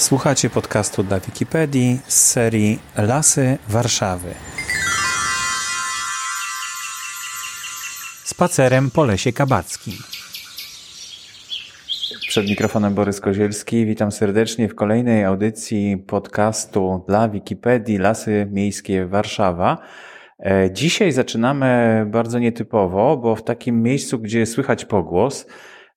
Słuchacie podcastu dla Wikipedii z serii Lasy Warszawy. Spacerem po lesie kabackim. Przed mikrofonem Borys Kozielski. Witam serdecznie w kolejnej audycji podcastu dla Wikipedii Lasy Miejskie Warszawa. E, dzisiaj zaczynamy bardzo nietypowo, bo w takim miejscu, gdzie słychać pogłos,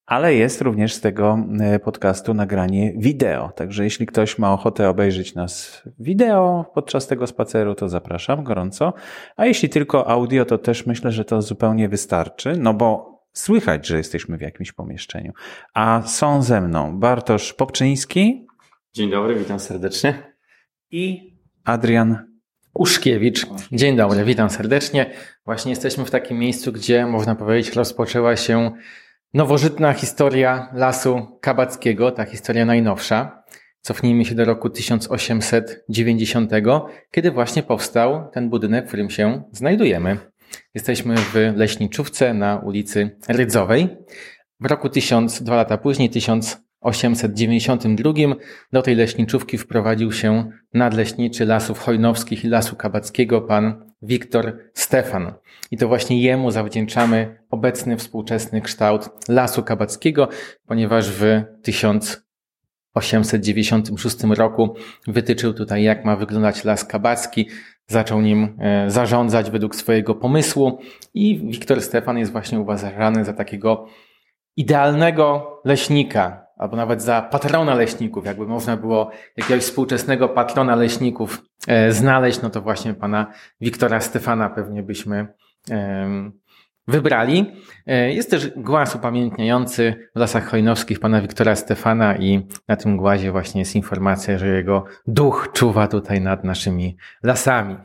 ale jest również z tego e, podcastu nagranie wideo. Także jeśli ktoś ma ochotę obejrzeć nas wideo podczas tego spaceru, to zapraszam gorąco. A jeśli tylko audio, to też myślę, że to zupełnie wystarczy, no bo słychać, że jesteśmy w jakimś pomieszczeniu. A są ze mną Bartosz Popczyński. Dzień dobry, witam serdecznie. I Adrian Uszkiewicz. Dzień dobry, witam serdecznie. Właśnie jesteśmy w takim miejscu, gdzie można powiedzieć rozpoczęła się Nowożytna historia lasu kabackiego, ta historia najnowsza. Cofnijmy się do roku 1890, kiedy właśnie powstał ten budynek, w którym się znajdujemy. Jesteśmy w leśniczówce na ulicy Rydzowej. W roku 1000, dwa lata później, 1892, do tej leśniczówki wprowadził się nadleśniczy Lasów Hojnowskich i Lasu Kabackiego pan Wiktor Stefan. I to właśnie jemu zawdzięczamy obecny współczesny kształt Lasu Kabackiego, ponieważ w 1896 roku wytyczył tutaj, jak ma wyglądać Las Kabacki, zaczął nim e, zarządzać według swojego pomysłu. I Wiktor Stefan jest właśnie uważany za takiego idealnego leśnika, albo nawet za patrona leśników, jakby można było jakiegoś współczesnego patrona leśników e, znaleźć, no to właśnie pana Wiktora Stefana pewnie byśmy wybrali. E, jest też głaz upamiętniający w Lasach Hojnowskich pana Wiktora Stefana i na tym głazie właśnie jest informacja, że jego duch czuwa tutaj nad naszymi lasami.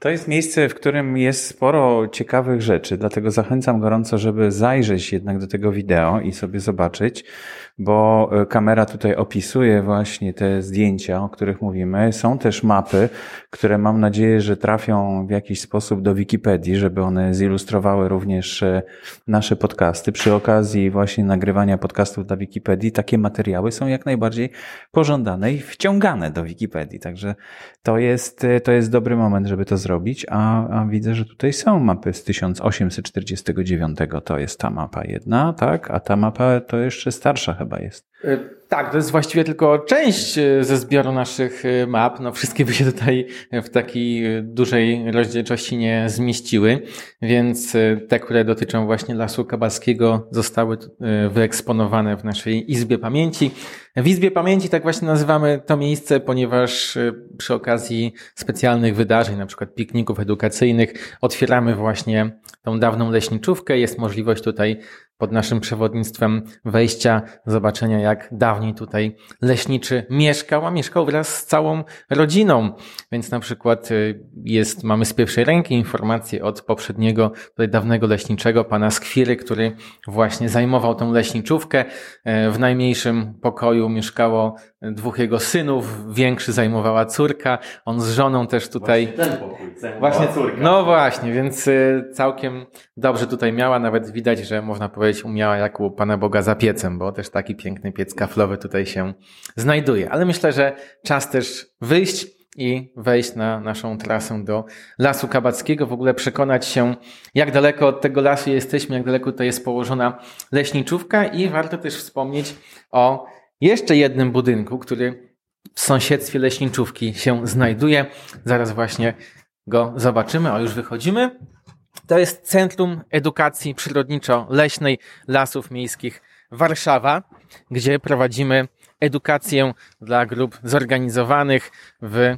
To jest miejsce, w którym jest sporo ciekawych rzeczy, dlatego zachęcam gorąco, żeby zajrzeć jednak do tego wideo i sobie zobaczyć, bo e, kamera tutaj opisuje właśnie te zdjęcia, o których mówimy. Są też mapy, które mam nadzieję, że trafią w jakiś sposób do Wikipedii, żeby one zilustrowały również e, nasze podcasty. Przy okazji właśnie nagrywania podcastów dla Wikipedii takie materiały są jak najbardziej pożądane i wciągane do Wikipedii. Także to jest, e, to jest dobry moment, żeby to zrobić, a, a widzę, że tutaj są mapy z 1849. To jest ta mapa jedna, tak? A ta mapa to jeszcze starsza chyba chyba jest. E, tak, to jest właściwie tylko część e, ze zbioru naszych e, map. No, wszystkie by się tutaj w takiej dużej rozdzielczości nie zmieściły, więc te, które dotyczą właśnie Lasu Kabalskiego zostały wyeksponowane w naszej Izbie Pamięci. W Izbie Pamięci tak właśnie nazywamy to miejsce, ponieważ przy okazji specjalnych wydarzeń, na przykład pikników edukacyjnych, otwieramy właśnie tą dawną leśniczówkę. Jest możliwość tutaj pod naszym przewodnictwem wejścia, zobaczenia jak dawniej tutaj leśniczy mieszkał, a mieszkał wraz z całą rodziną. Więc na przykład y, jest, mamy z pierwszej ręki informacje od poprzedniego, tutaj dawnego leśniczego, pana Skwiry, który właśnie zajmował tą leśniczówkę. E, w najmniejszym pokoju mieszkało dwóch jego synów, większy zajmowała córka, on z żoną też tutaj. Właśnie ten pokój, właśnie córka. No właśnie, więc y, całkiem dobrze tutaj miała, nawet widać, że można powiedzieć umiała jak u Pana Boga za piecem, bo też taki piękny piec kaflowy tutaj się znajduje. Ale myślę, że czas też wyjść i wejść na naszą trasę do Lasu Kabackiego, w ogóle przekonać się, jak daleko od tego lasu jesteśmy, jak daleko tutaj jest położona leśniczówka i warto też wspomnieć o jeszcze jednym budynku, który w sąsiedztwie leśniczówki się znajduje. Zaraz właśnie go zobaczymy, a już wychodzimy. To jest Centrum Edukacji Przyrodniczo-Leśnej Lasów Miejskich Warszawa, gdzie prowadzimy edukację dla grup zorganizowanych w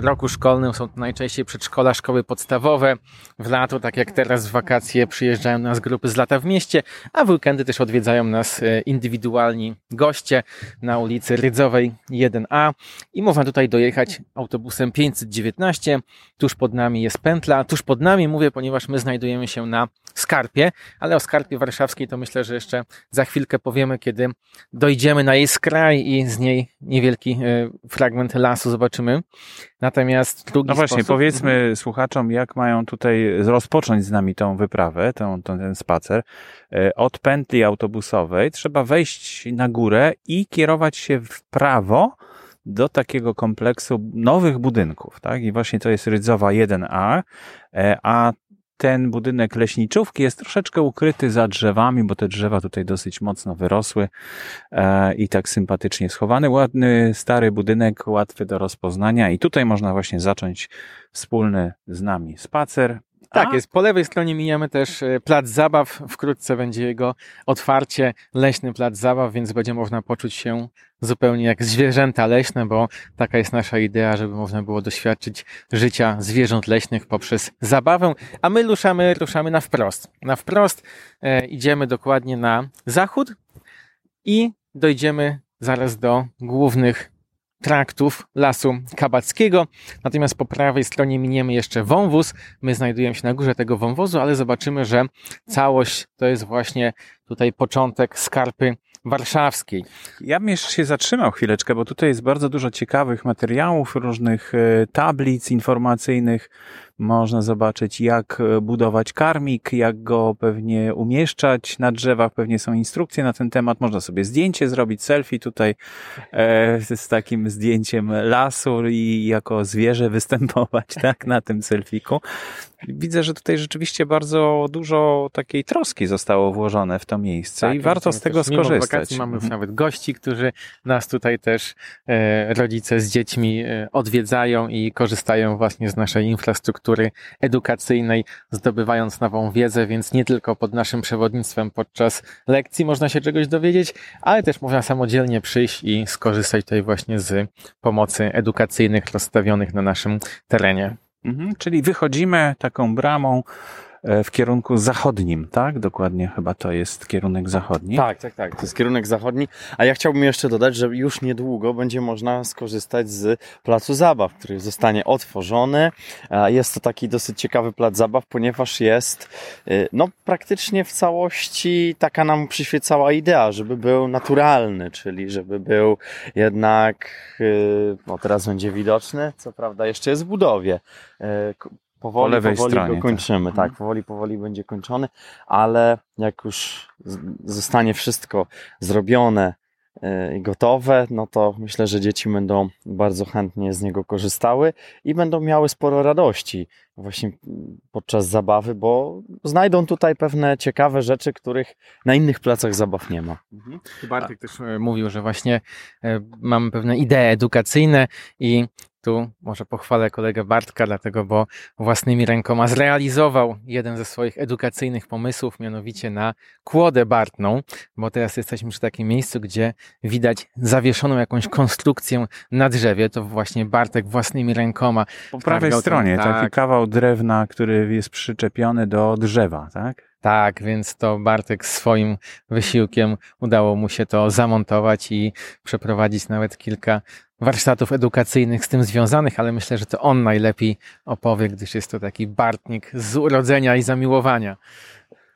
roku szkolnym są to najczęściej przedszkola, szkoły podstawowe. W lato, tak jak teraz w wakacje, przyjeżdżają nas grupy z lata w mieście, a w weekendy też odwiedzają nas e, indywidualni goście na ulicy Rydzowej 1A i można tutaj dojechać autobusem 519. Tuż pod nami jest pętla. Tuż pod nami mówię, ponieważ my znajdujemy się na Skarpie, ale o Skarpie Warszawskiej to myślę, że jeszcze za chwilkę powiemy, kiedy dojdziemy na jej skraj i z niej niewielki e, fragment lasu zobaczymy. Natomiast drugi No właśnie, sposób... powiedzmy Mhm. słuchaczom, jak mają tutaj rozpocząć z nami tą wyprawę, tą, ten spacer. E, Od pętli autobusowej trzeba wejść na górę i kierować się w prawo do takiego kompleksu nowych budynków, tak? I właśnie to jest Rydzowa 1A, e, a ten budynek leśniczówki jest troszeczkę ukryty za drzewami, bo te drzewa tutaj dosyć mocno wyrosły e, i tak sympatycznie schowany. Ładny, stary budynek, łatwy do rozpoznania i tutaj można właśnie zacząć wspólny z nami spacer. Tak, jest. Po lewej stronie mijamy też e, plac zabaw. Wkrótce będzie jego otwarcie, leśny plac zabaw, więc będzie można poczuć się zupełnie jak zwierzęta leśne, bo taka jest nasza idea, żeby można było doświadczyć życia zwierząt leśnych poprzez zabawę. A my ruszamy, ruszamy na wprost. Na wprost e, idziemy dokładnie na zachód i dojdziemy zaraz do głównych traktów Lasu Kabackiego. Natomiast po prawej stronie miniemy jeszcze wąwóz. My znajdujemy się na górze tego wąwozu, ale zobaczymy, że całość to jest właśnie tutaj początek skarpy warszawskiej. Ja bym jeszcze się zatrzymał chwileczkę, bo tutaj jest bardzo dużo ciekawych materiałów, różnych e, tablic informacyjnych. Można zobaczyć, jak e, budować karmik, jak go pewnie umieszczać na drzewach. Pewnie są instrukcje na ten temat. Można sobie zdjęcie zrobić, selfie tutaj e, z takim zdjęciem lasu i jako zwierzę występować tak na tym selfiku. Widzę, że tutaj rzeczywiście bardzo dużo takiej troski zostało włożone w to miejsce Tak, i warto z tego skorzystać. Wakacji mamy już Mhm. nawet gości, którzy nas tutaj też e, rodzice z dziećmi e, odwiedzają i korzystają właśnie z naszej infrastruktury edukacyjnej, zdobywając nową wiedzę, więc nie tylko pod naszym przewodnictwem podczas lekcji można się czegoś dowiedzieć, ale też można samodzielnie przyjść i skorzystać tutaj właśnie z pomocy edukacyjnych rozstawionych na naszym terenie. Mhm, czyli wychodzimy taką bramą w kierunku zachodnim, tak? Dokładnie chyba to jest kierunek zachodni. Tak, tak, tak. To jest kierunek zachodni. A ja chciałbym jeszcze dodać, że już niedługo będzie można skorzystać z placu zabaw, który zostanie otworzony. Jest to taki dosyć ciekawy plac zabaw, ponieważ jest y, no, praktycznie w całości taka nam przyświecała idea, żeby był naturalny, czyli żeby był jednak, y, no teraz będzie widoczny, co prawda jeszcze jest w budowie. Y, Powoli, Po lewej powoli stronie, go tak. kończymy, tak, Mhm. powoli, powoli będzie kończony, ale jak już zostanie wszystko zrobione e, i gotowe, no to myślę, że dzieci będą bardzo chętnie z niego korzystały i będą miały sporo radości właśnie podczas zabawy, bo znajdą tutaj pewne ciekawe rzeczy, których na innych placach zabaw nie ma. Bartek też e, mówił, że właśnie e, mamy pewne idee edukacyjne i tu może pochwalę kolegę Bartka, dlatego, bo własnymi rękoma zrealizował jeden ze swoich edukacyjnych pomysłów, mianowicie na kłodę bartną, bo teraz jesteśmy przy takim miejscu, gdzie widać zawieszoną jakąś konstrukcję na drzewie. To właśnie Bartek własnymi rękoma. Po prawej Targał ten- stronie tak. taki kawał drewna, który jest przyczepiony do drzewa, tak? Tak, więc to Bartek swoim wysiłkiem udało mu się to zamontować i przeprowadzić nawet kilka warsztatów edukacyjnych z tym związanych, ale myślę, że to on najlepiej opowie, gdyż jest to taki Bartnik z urodzenia i zamiłowania.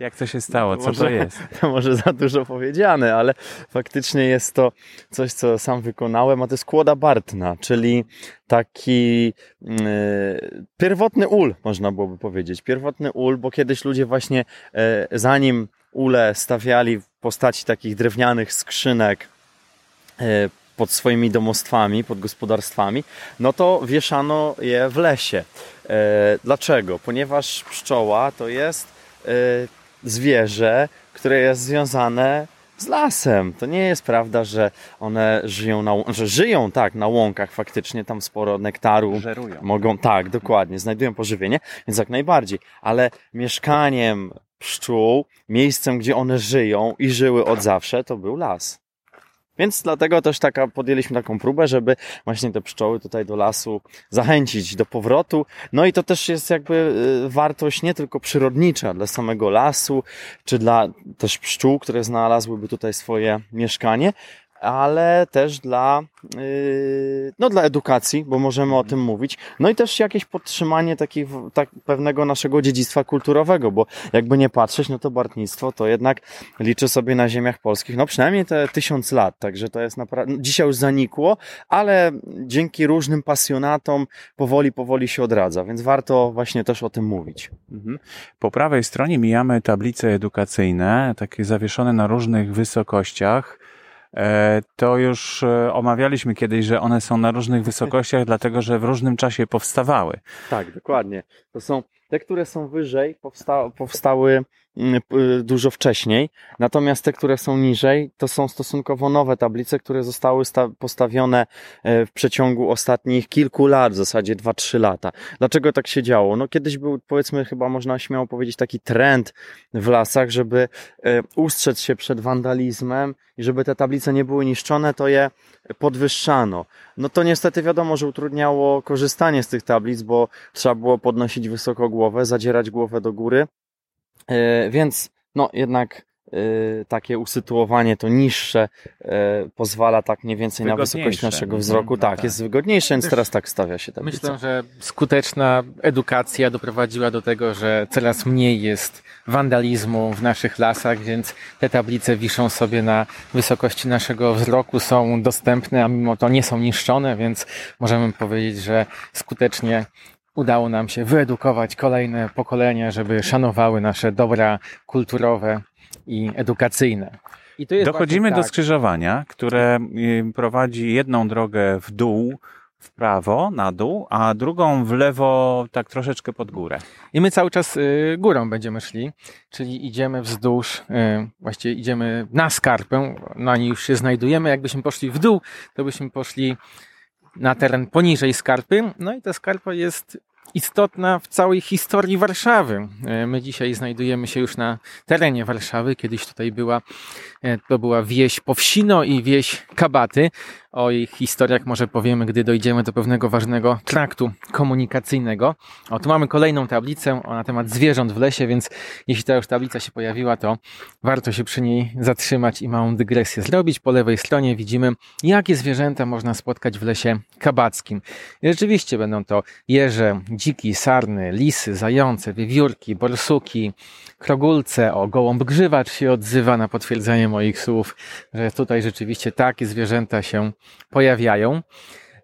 Jak to się stało? Co Może- to jest? To może za dużo powiedziane, ale faktycznie jest to coś, co sam wykonałem, a to jest kłoda bartna, czyli taki yy, pierwotny ul, można byłoby powiedzieć. Pierwotny ul, bo kiedyś ludzie właśnie e, zanim ule stawiali w postaci takich drewnianych skrzynek e, pod swoimi domostwami, pod gospodarstwami, no to wieszano je w lesie. Dlaczego? Ponieważ pszczoła to jest zwierzę, które jest związane z lasem. To nie jest prawda, że one żyją na, że żyją tak na łąkach faktycznie, tam sporo nektaru Żerują. mogą, tak, dokładnie, znajdują pożywienie, więc jak najbardziej, ale mieszkaniem pszczół, miejscem, gdzie one żyją i żyły od zawsze, to był las. Więc dlatego też taka, podjęliśmy taką próbę, żeby właśnie te pszczoły tutaj do lasu zachęcić do powrotu. No i to też jest jakby y, wartość nie tylko przyrodnicza dla samego lasu, czy dla też pszczół, które znalazłyby tutaj swoje mieszkanie, ale też dla, yy, no dla edukacji, bo możemy o tym mówić. No i też jakieś podtrzymanie takich, tak, pewnego naszego dziedzictwa kulturowego, bo jakby nie patrzeć, no to bartnictwo to jednak liczy sobie na ziemiach polskich, no przynajmniej te tysiąc lat, także to jest naprawdę, no dzisiaj już zanikło, ale dzięki różnym pasjonatom powoli, powoli się odradza, więc warto właśnie też o tym mówić. Mhm. Po prawej stronie mijamy tablice edukacyjne, takie zawieszone na różnych wysokościach. E, to już e, omawialiśmy kiedyś, że one są na różnych wysokościach, dlatego że w różnym czasie powstawały. Tak, dokładnie. To są te, które są wyżej, powsta powstały mm, dużo wcześniej, natomiast te, które są niżej, to są stosunkowo nowe tablice, które zostały postawione e, w przeciągu ostatnich kilku lat, w zasadzie 2-3 lata. Dlaczego tak się działo? No kiedyś był, powiedzmy, chyba można śmiało powiedzieć, taki trend w lasach, żeby ustrzec się przed wandalizmem i żeby te tablice nie były niszczone, to je podwyższano. No to niestety wiadomo, że utrudniało korzystanie z tych tablic, bo trzeba było podnosić wysoko głowę, zadzierać głowę do góry. E, więc no jednak Y, takie usytuowanie to niższe y, pozwala tak mniej więcej na wysokość naszego wzroku. Tak, tak, jest wygodniejsze, więc teraz tak stawia się tablica. Myślę, że skuteczna edukacja doprowadziła do tego, że coraz mniej jest wandalizmu w naszych lasach, więc te tablice wiszą sobie na wysokości naszego wzroku, są dostępne, a mimo to nie są niszczone, więc możemy powiedzieć, że skutecznie udało nam się wyedukować kolejne pokolenia, żeby szanowały nasze dobra kulturowe i edukacyjne. I Dochodzimy do tak. skrzyżowania, które y, prowadzi jedną drogę w dół, w prawo, na dół, a drugą w lewo, tak troszeczkę pod górę. I my cały czas y, górą będziemy szli, czyli idziemy wzdłuż, y, właściwie idziemy na skarpę, na niej już się znajdujemy. Jakbyśmy poszli w dół, to byśmy poszli na teren poniżej skarpy. No i ta skarpa jest istotna w całej historii Warszawy. E, my dzisiaj znajdujemy się już na terenie Warszawy. Kiedyś tutaj była, e, to była wieś Powsino i wieś Kabaty. O ich historiach może powiemy, gdy dojdziemy do pewnego ważnego traktu komunikacyjnego. O, tu mamy kolejną tablicę na temat zwierząt w lesie, więc jeśli ta już tablica się pojawiła, to warto się przy niej zatrzymać i małą dygresję zrobić. Po lewej stronie widzimy, jakie zwierzęta można spotkać w lesie kabackim. I rzeczywiście będą to jeże, dziki, sarny, lisy, zające, wiewiórki, borsuki, krogulce, o gołąb grzywacz się odzywa na potwierdzenie moich słów, że tutaj rzeczywiście takie zwierzęta się pojawiają.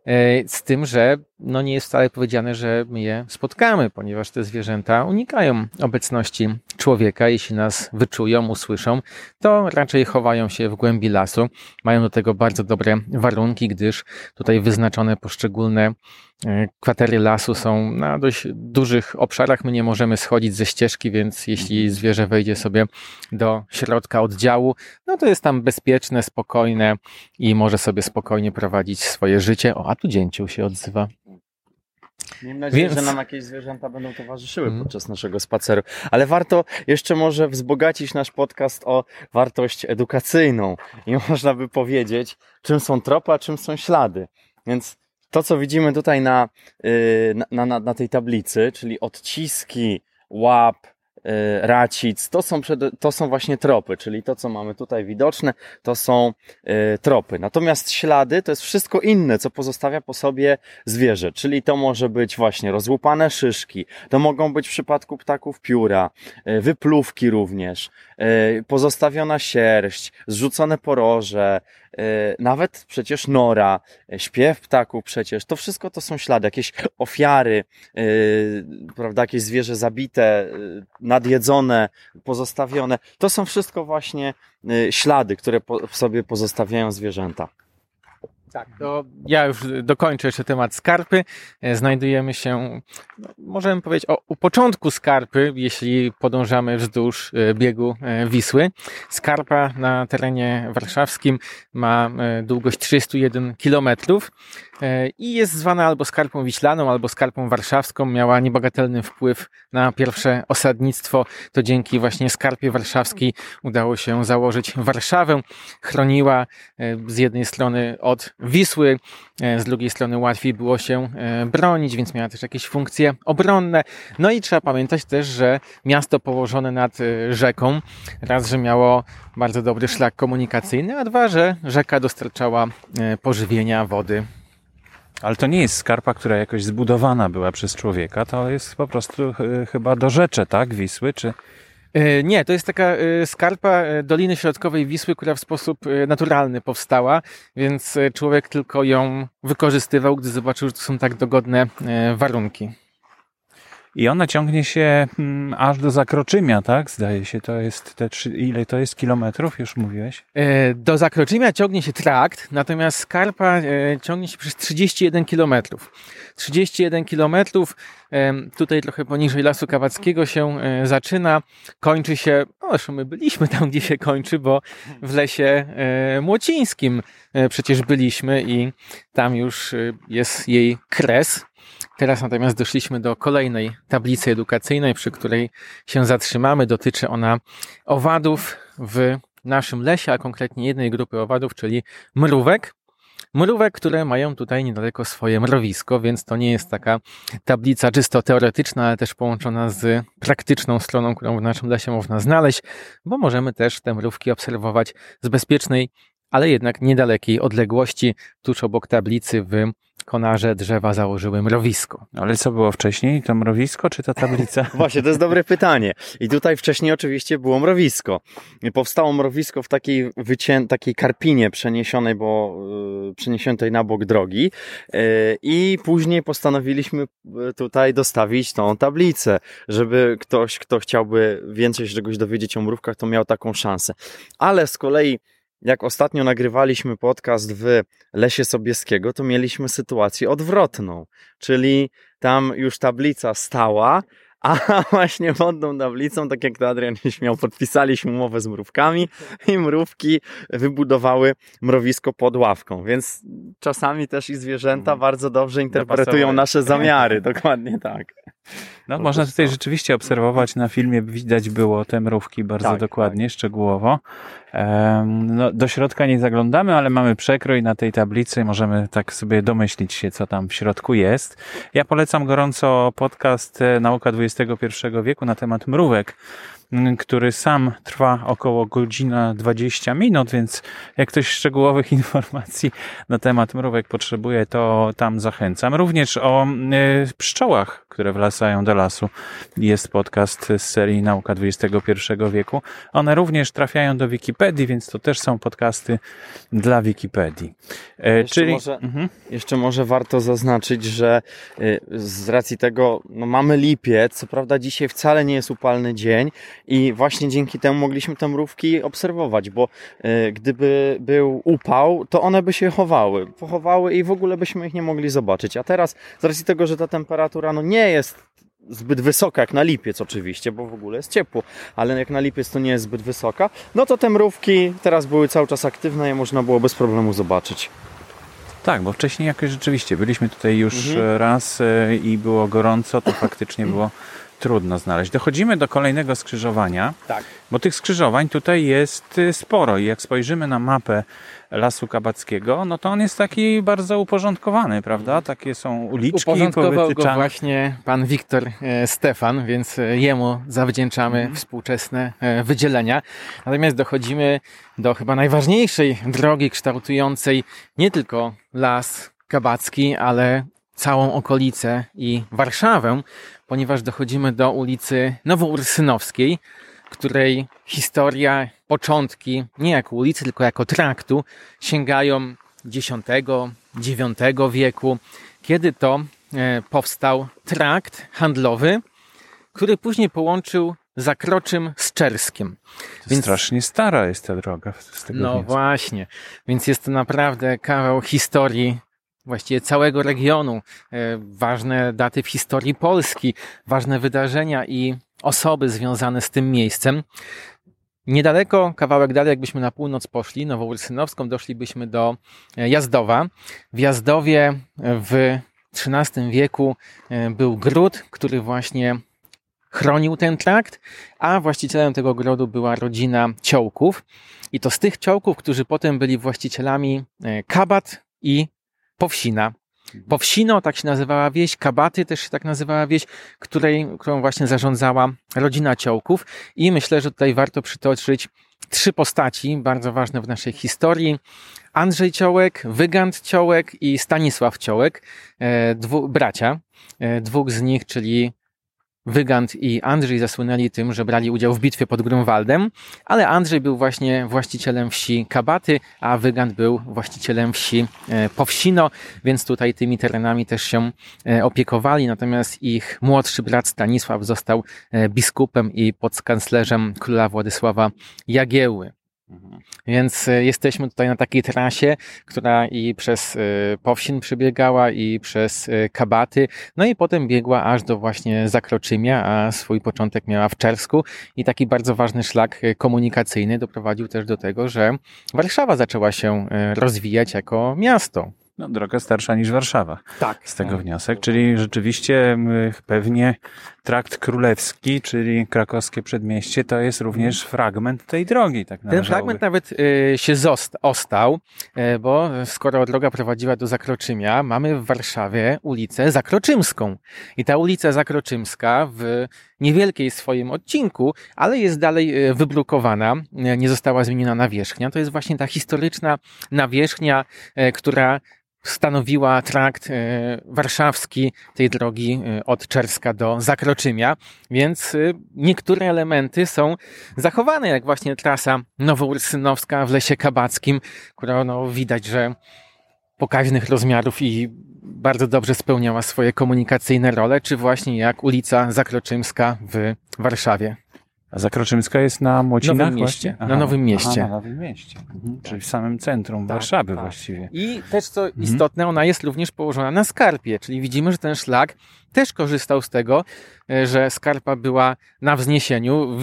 E, z tym, że no nie jest wcale powiedziane, że my je spotkamy, ponieważ te zwierzęta unikają obecności człowieka. Jeśli nas wyczują, usłyszą, to raczej chowają się w głębi lasu. Mają do tego bardzo dobre warunki, gdyż tutaj wyznaczone poszczególne e, kwatery lasu są na dość dużych obszarach. My nie możemy schodzić ze ścieżki, więc jeśli zwierzę wejdzie sobie do środka oddziału, no to jest tam bezpieczne, spokojne i może sobie spokojnie prowadzić swoje życie. O, a tu dzięcioł się odzywa. Miejmy nadzieję, Więc... że nam jakieś zwierzęta będą towarzyszyły mm. podczas naszego spaceru. Ale warto jeszcze może wzbogacić nasz podcast o wartość edukacyjną. I można by powiedzieć, czym są tropy, a czym są ślady. Więc to, co widzimy tutaj na, y, na, na, na tej tablicy, czyli odciski łap, racic, to są, przed, to są właśnie tropy, czyli to, co mamy tutaj widoczne, to są y, tropy. Natomiast ślady to jest wszystko inne, co pozostawia po sobie zwierzę, czyli to może być właśnie rozłupane szyszki, to mogą być w przypadku ptaków pióra, y, wypluwki również, pozostawiona sierść, zrzucone poroże, nawet przecież nora, e, śpiew ptaków przecież, to wszystko to są ślady, jakieś ofiary, e, prawda, jakieś zwierzę zabite, nadjedzone, pozostawione. To są wszystko właśnie ślady, które w sobie pozostawiają zwierzęta. Tak, to ja już dokończę jeszcze temat skarpy. E, znajdujemy się, no, możemy powiedzieć, o, u początku skarpy, jeśli podążamy wzdłuż e, biegu e, Wisły. Skarpa na terenie warszawskim ma długość 301 kilometrów i jest zwana albo skarpą wiślaną, albo skarpą warszawską. Miała niebagatelny wpływ na pierwsze osadnictwo. To dzięki właśnie skarpie warszawskiej udało się założyć Warszawę. Chroniła z jednej strony od Wisły. Z drugiej strony łatwiej było się bronić, więc miała też jakieś funkcje obronne. No i trzeba pamiętać też, że miasto położone nad rzeką, raz, że miało bardzo dobry szlak komunikacyjny, a dwa, że rzeka dostarczała pożywienia, wody ale to nie jest skarpa, która jakoś zbudowana była przez człowieka, to jest po prostu e, chyba do rzeczy, tak? Wisły, czy... E, nie, to jest taka e, skarpa Doliny Środkowej Wisły, która w sposób naturalny powstała, więc człowiek tylko ją wykorzystywał, gdy zobaczył, że to są tak dogodne warunki. I ona ciągnie się mm, aż do Zakroczymia, tak? Zdaje się, to jest te trzy, ile to jest kilometrów, już mówiłeś? E, do Zakroczymia ciągnie się trakt, natomiast Skarpa e, ciągnie się przez 31 kilometrów. 31 kilometrów, e, tutaj trochę poniżej Lasu Kawackiego się zaczyna, kończy się, no zresztą my byliśmy tam, gdzie się kończy, bo w Lesie Młocińskim przecież byliśmy i tam już jest jej kres, Teraz natomiast doszliśmy do kolejnej tablicy edukacyjnej, przy której się zatrzymamy. Dotyczy ona owadów w naszym lesie, a konkretnie jednej grupy owadów, czyli mrówek. Mrówek, które mają tutaj niedaleko swoje mrowisko, więc to nie jest taka tablica czysto teoretyczna, ale też połączona z praktyczną stroną, którą w naszym lesie można znaleźć, bo możemy też te mrówki obserwować z bezpiecznej, ale jednak niedalekiej odległości, tuż obok tablicy w konarze drzewa założyły mrowisko. Ale co było wcześniej? To mrowisko czy ta tablica? Właśnie, to jest dobre pytanie. I tutaj wcześniej oczywiście było mrowisko. Powstało mrowisko w takiej, wycię... takiej karpinie przeniesionej, bo yy, przeniesionej na bok drogi yy, i później postanowiliśmy e, tutaj dostawić tą tablicę, żeby ktoś, kto chciałby więcej się czegoś dowiedzieć o mrówkach, to miał taką szansę. Ale z kolei jak ostatnio nagrywaliśmy podcast w Lesie Sobieskiego, to mieliśmy sytuację odwrotną, czyli tam już tablica stała, a właśnie pod tą tablicą, tak jak to Adrian się śmiał, podpisaliśmy umowę z mrówkami i mrówki wybudowały mrowisko pod ławką, więc czasami też i zwierzęta mhm. bardzo dobrze interpretują nasze zamiary, dokładnie tak. No, można tutaj rzeczywiście obserwować na filmie, widać było te mrówki bardzo tak, dokładnie, tak. szczegółowo. No, do środka nie zaglądamy, ale mamy przekrój na tej tablicy, możemy tak sobie domyślić się, co tam w środku jest. Ja polecam gorąco podcast e, Nauka XXI wieku na temat mrówek który sam trwa około godzina 20 minut, więc jak ktoś szczegółowych informacji na temat mrówek potrzebuje, to tam zachęcam. Również o y, pszczołach, które wlasają do lasu. Jest podcast z serii Nauka XXI wieku. One również trafiają do Wikipedii, więc to też są podcasty dla Wikipedii. E, jeszcze Czyli... Może, mhm. Jeszcze może warto zaznaczyć, że y, z racji tego no mamy lipiec, co prawda dzisiaj wcale nie jest upalny dzień i właśnie dzięki temu mogliśmy te mrówki obserwować, bo y, gdyby był upał, to one by się chowały, pochowały i w ogóle byśmy ich nie mogli zobaczyć. A teraz, z racji tego, że ta temperatura no nie jest zbyt wysoka, jak na lipiec oczywiście, bo w ogóle jest ciepło, ale jak na lipiec to nie jest zbyt wysoka, no to te mrówki teraz były cały czas aktywne i można było bez problemu zobaczyć. Tak, bo wcześniej jakoś rzeczywiście byliśmy tutaj już mhm. raz y, i było gorąco, to faktycznie było trudno znaleźć. Dochodzimy do kolejnego skrzyżowania, tak. bo tych skrzyżowań tutaj jest y, sporo i jak spojrzymy na mapę Lasu Kabackiego, no to on jest taki bardzo uporządkowany, prawda? Takie są uliczki Uporządkował go właśnie pan Wiktor e, Stefan, więc e, jemu zawdzięczamy mhm. współczesne e, wydzielenia. Natomiast dochodzimy do chyba najważniejszej drogi kształtującej nie tylko Las Kabacki, ale całą okolicę i Warszawę, ponieważ dochodzimy do ulicy Nowoursynowskiej, której historia, początki, nie jako ulicy, tylko jako traktu, sięgają X, IX wieku, kiedy to e, powstał trakt handlowy, który później połączył Zakroczym z Czerskiem. Więc, strasznie stara jest ta droga z tego No właśnie, więc jest to naprawdę kawał historii właściwie całego regionu, e, ważne daty w historii Polski, ważne wydarzenia i osoby związane z tym miejscem. Niedaleko, kawałek dalej, jakbyśmy na północ poszli, Nowoursynowską, doszlibyśmy do e, Jazdowa. W Jazdowie w XIII wieku e, był gród, który właśnie chronił ten trakt, a właścicielem tego grodu była rodzina Ciołków. I to z tych Ciołków, którzy potem byli właścicielami Kabat, i Powsina. Powsino, tak się nazywała wieś, Kabaty też się tak nazywała wieś, której, którą właśnie zarządzała rodzina Ciołków i myślę, że tutaj warto przytoczyć trzy postaci bardzo ważne w naszej historii. Andrzej Ciołek, Wygant Ciołek i Stanisław Ciołek, e, dwu, bracia. E, dwóch z nich, czyli Wygant i Andrzej zasłynęli tym, że brali udział w bitwie pod Grunwaldem, ale Andrzej był właśnie właścicielem wsi Kabaty, a Wygant był właścicielem wsi e, Powsino, więc tutaj tymi terenami też się e, opiekowali, natomiast ich młodszy brat Stanisław został e, biskupem i podskanclerzem króla Władysława Jagieły. Więc e, jesteśmy tutaj na takiej trasie, która i przez e, Powsin przebiegała, i przez e, Kabaty, no i potem biegła aż do właśnie Zakroczymia, a swój początek miała w Czersku. I taki bardzo ważny szlak komunikacyjny doprowadził też do tego, że Warszawa zaczęła się rozwijać jako miasto. No, droga starsza niż Warszawa. Tak. Z tego tak. wniosek, czyli rzeczywiście pewnie trakt królewski, czyli krakowskie przedmieście, to jest również fragment tej drogi. Tak Ten fragment nawet y, się zost, ostał, y, bo skoro droga prowadziła do Zakroczymia, mamy w Warszawie ulicę Zakroczymską. I ta ulica Zakroczymska w niewielkiej swoim odcinku, ale jest dalej y, wybrukowana, nie została zmieniona nawierzchnia. To jest właśnie ta historyczna nawierzchnia, y, która stanowiła trakt e, warszawski tej drogi e, od Czerska do Zakroczymia, więc e, niektóre elementy są zachowane, jak właśnie trasa nowoursynowska w Lesie Kabackim, która no, widać, że pokaźnych rozmiarów i bardzo dobrze spełniała swoje komunikacyjne role, czy właśnie jak ulica Zakroczymska w Warszawie. A Zakroczymska jest na Młocinach? Nowym mieście. Aha, na Nowym Mieście. Aha, na Nowym Mieście. Mhm. Czyli w samym centrum tak, Warszawy tak. właściwie. I też co mhm. istotne, ona jest również położona na skarpie, czyli widzimy, że ten szlak też korzystał z tego, e, że skarpa była na wzniesieniu.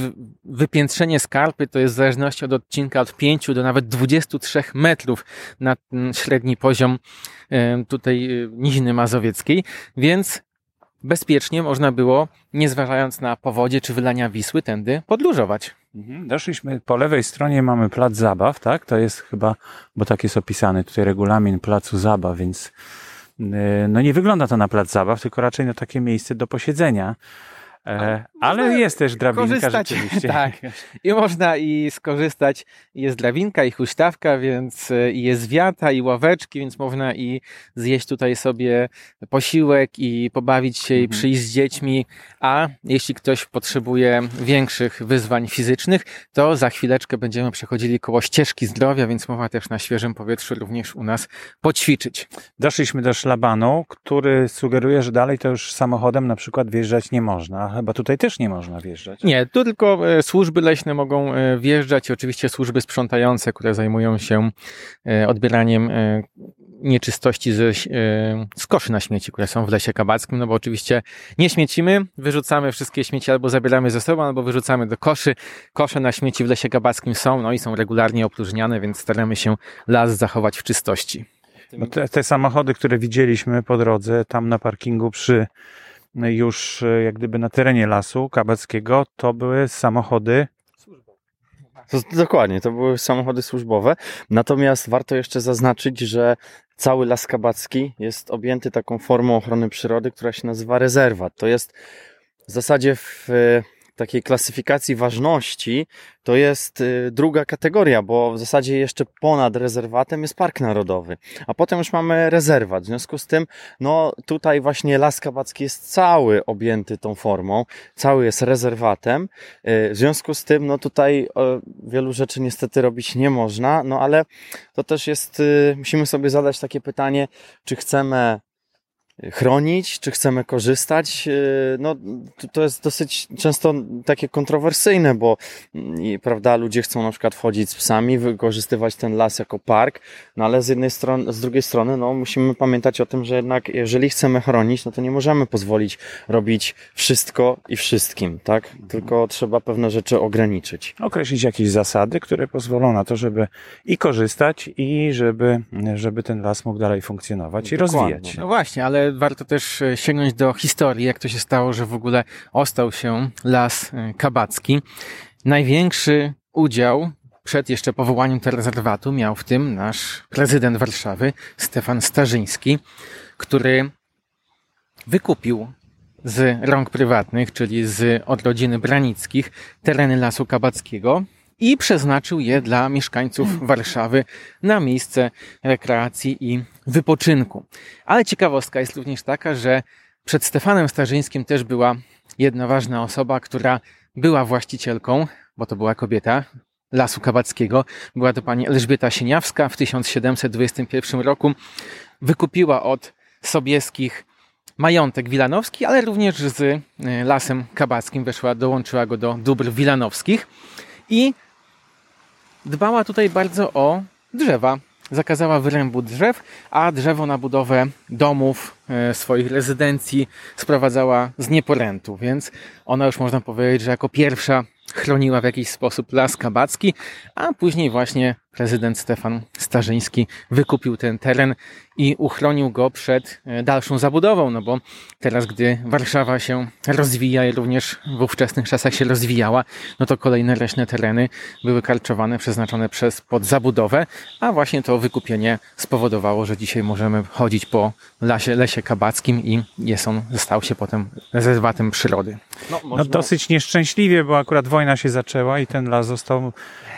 Wypiętrzenie skarpy to jest w zależności od odcinka od 5 do nawet 23 metrów na średni poziom e, tutaj e, Niziny Mazowieckiej, więc bezpiecznie można było, nie zważając na powodzie czy wylania Wisły, tędy podróżować. Mhm. Doszliśmy, po lewej stronie mamy plac zabaw, tak? To jest chyba, bo tak jest opisany tutaj regulamin placu zabaw, więc yy, no nie wygląda to na plac zabaw, tylko raczej na takie miejsce do posiedzenia. E, ale jest też drabinka rzeczywiście. Tak. I można i skorzystać. Jest drabinka i huśtawka, więc e, i jest wiata i ławeczki, więc można i zjeść tutaj sobie posiłek i pobawić się mhm. i przyjść z dziećmi. A jeśli ktoś potrzebuje większych wyzwań fizycznych, to za chwileczkę będziemy przechodzili koło ścieżki zdrowia, więc można też na świeżym powietrzu również u nas poćwiczyć. Doszliśmy do szlabanu, który sugeruje, że dalej to już samochodem na przykład wjeżdżać nie można chyba tutaj też nie można wjeżdżać. Nie, tu tylko e, służby leśne mogą e, wjeżdżać i oczywiście służby sprzątające, które zajmują się e, odbieraniem nieczystości z, z koszy na śmieci, które są w lesie kabackim, no bo oczywiście nie śmiecimy, wyrzucamy wszystkie śmieci albo zabieramy ze sobą, albo wyrzucamy do koszy. Kosze na śmieci w lesie kabackim są, no i są regularnie opróżniane, więc staramy się las zachować w czystości. Te, te samochody, które widzieliśmy po drodze, tam na parkingu przy już e, jak gdyby na terenie lasu kabackiego, to były samochody to, dokładnie, to były samochody służbowe. Natomiast warto jeszcze zaznaczyć, że cały Las Kabacki jest objęty taką formą ochrony przyrody, która się nazywa rezerwat. To jest w zasadzie w takiej klasyfikacji ważności to jest y, druga kategoria, bo w zasadzie jeszcze ponad rezerwatem jest Park Narodowy, a potem już mamy rezerwat. W związku z tym, no tutaj właśnie Las Kabacki jest cały objęty tą formą, cały jest rezerwatem. Y, w związku z tym, no tutaj wielu rzeczy niestety robić nie można, no ale to też jest, y, musimy sobie zadać takie pytanie, czy chcemy chronić, czy chcemy korzystać. E, no, to jest dosyć często takie kontrowersyjne, bo mm, prawda, ludzie chcą na przykład wchodzić z psami, wykorzystywać ten las jako park, no ale z jednej strony, z drugiej strony, no musimy pamiętać o tym, że jednak jeżeli chcemy chronić, no to nie możemy pozwolić robić wszystko i wszystkim, tak? Tylko trzeba pewne rzeczy ograniczyć. Określić jakieś zasady, które pozwolą na to, żeby i korzystać, i żeby, żeby ten las mógł dalej funkcjonować i Dokładnie. rozwijać. No właśnie, ale warto też e, sięgnąć do historii, jak to się stało, że w ogóle ostał się las e, kabacki. Największy udział przed jeszcze powołaniem tego rezerwatu miał w tym nasz prezydent Warszawy, Stefan Starzyński, który wykupił z rąk prywatnych, czyli z od rodziny Branickich, tereny Lasu Kabackiego i przeznaczył je dla mieszkańców Warszawy na miejsce rekreacji i wypoczynku. Ale ciekawostka jest również taka, że przed Stefanem Starzyńskim też była jedna ważna osoba, która była właścicielką, bo to była kobieta, Lasu Kabackiego. Była to pani Elżbieta Sieniawska w 1721 roku. Wykupiła od Sobieskich majątek wilanowski, ale również z e, Lasem Kabackim weszła, dołączyła go do dóbr wilanowskich i dbała tutaj bardzo o drzewa. Zakazała wyrębu drzew, a drzewo na budowę domów, e, swoich rezydencji sprowadzała z nieporętu, więc ona już można powiedzieć, że jako pierwsza chroniła w jakiś sposób las kabacki, a później właśnie prezydent Stefan Starzyński wykupił ten teren i uchronił go przed e, dalszą zabudową, no bo teraz, gdy Warszawa się rozwija i również w ówczesnych czasach się rozwijała, no to kolejne leśne tereny były karczowane, przeznaczone przez pod zabudowę, a właśnie to wykupienie spowodowało, że dzisiaj możemy chodzić po lasie, lesie kabackim i jest on, stał się potem rezerwatem przyrody. No, można... no dosyć nieszczęśliwie, bo akurat wojna się zaczęła i ten las został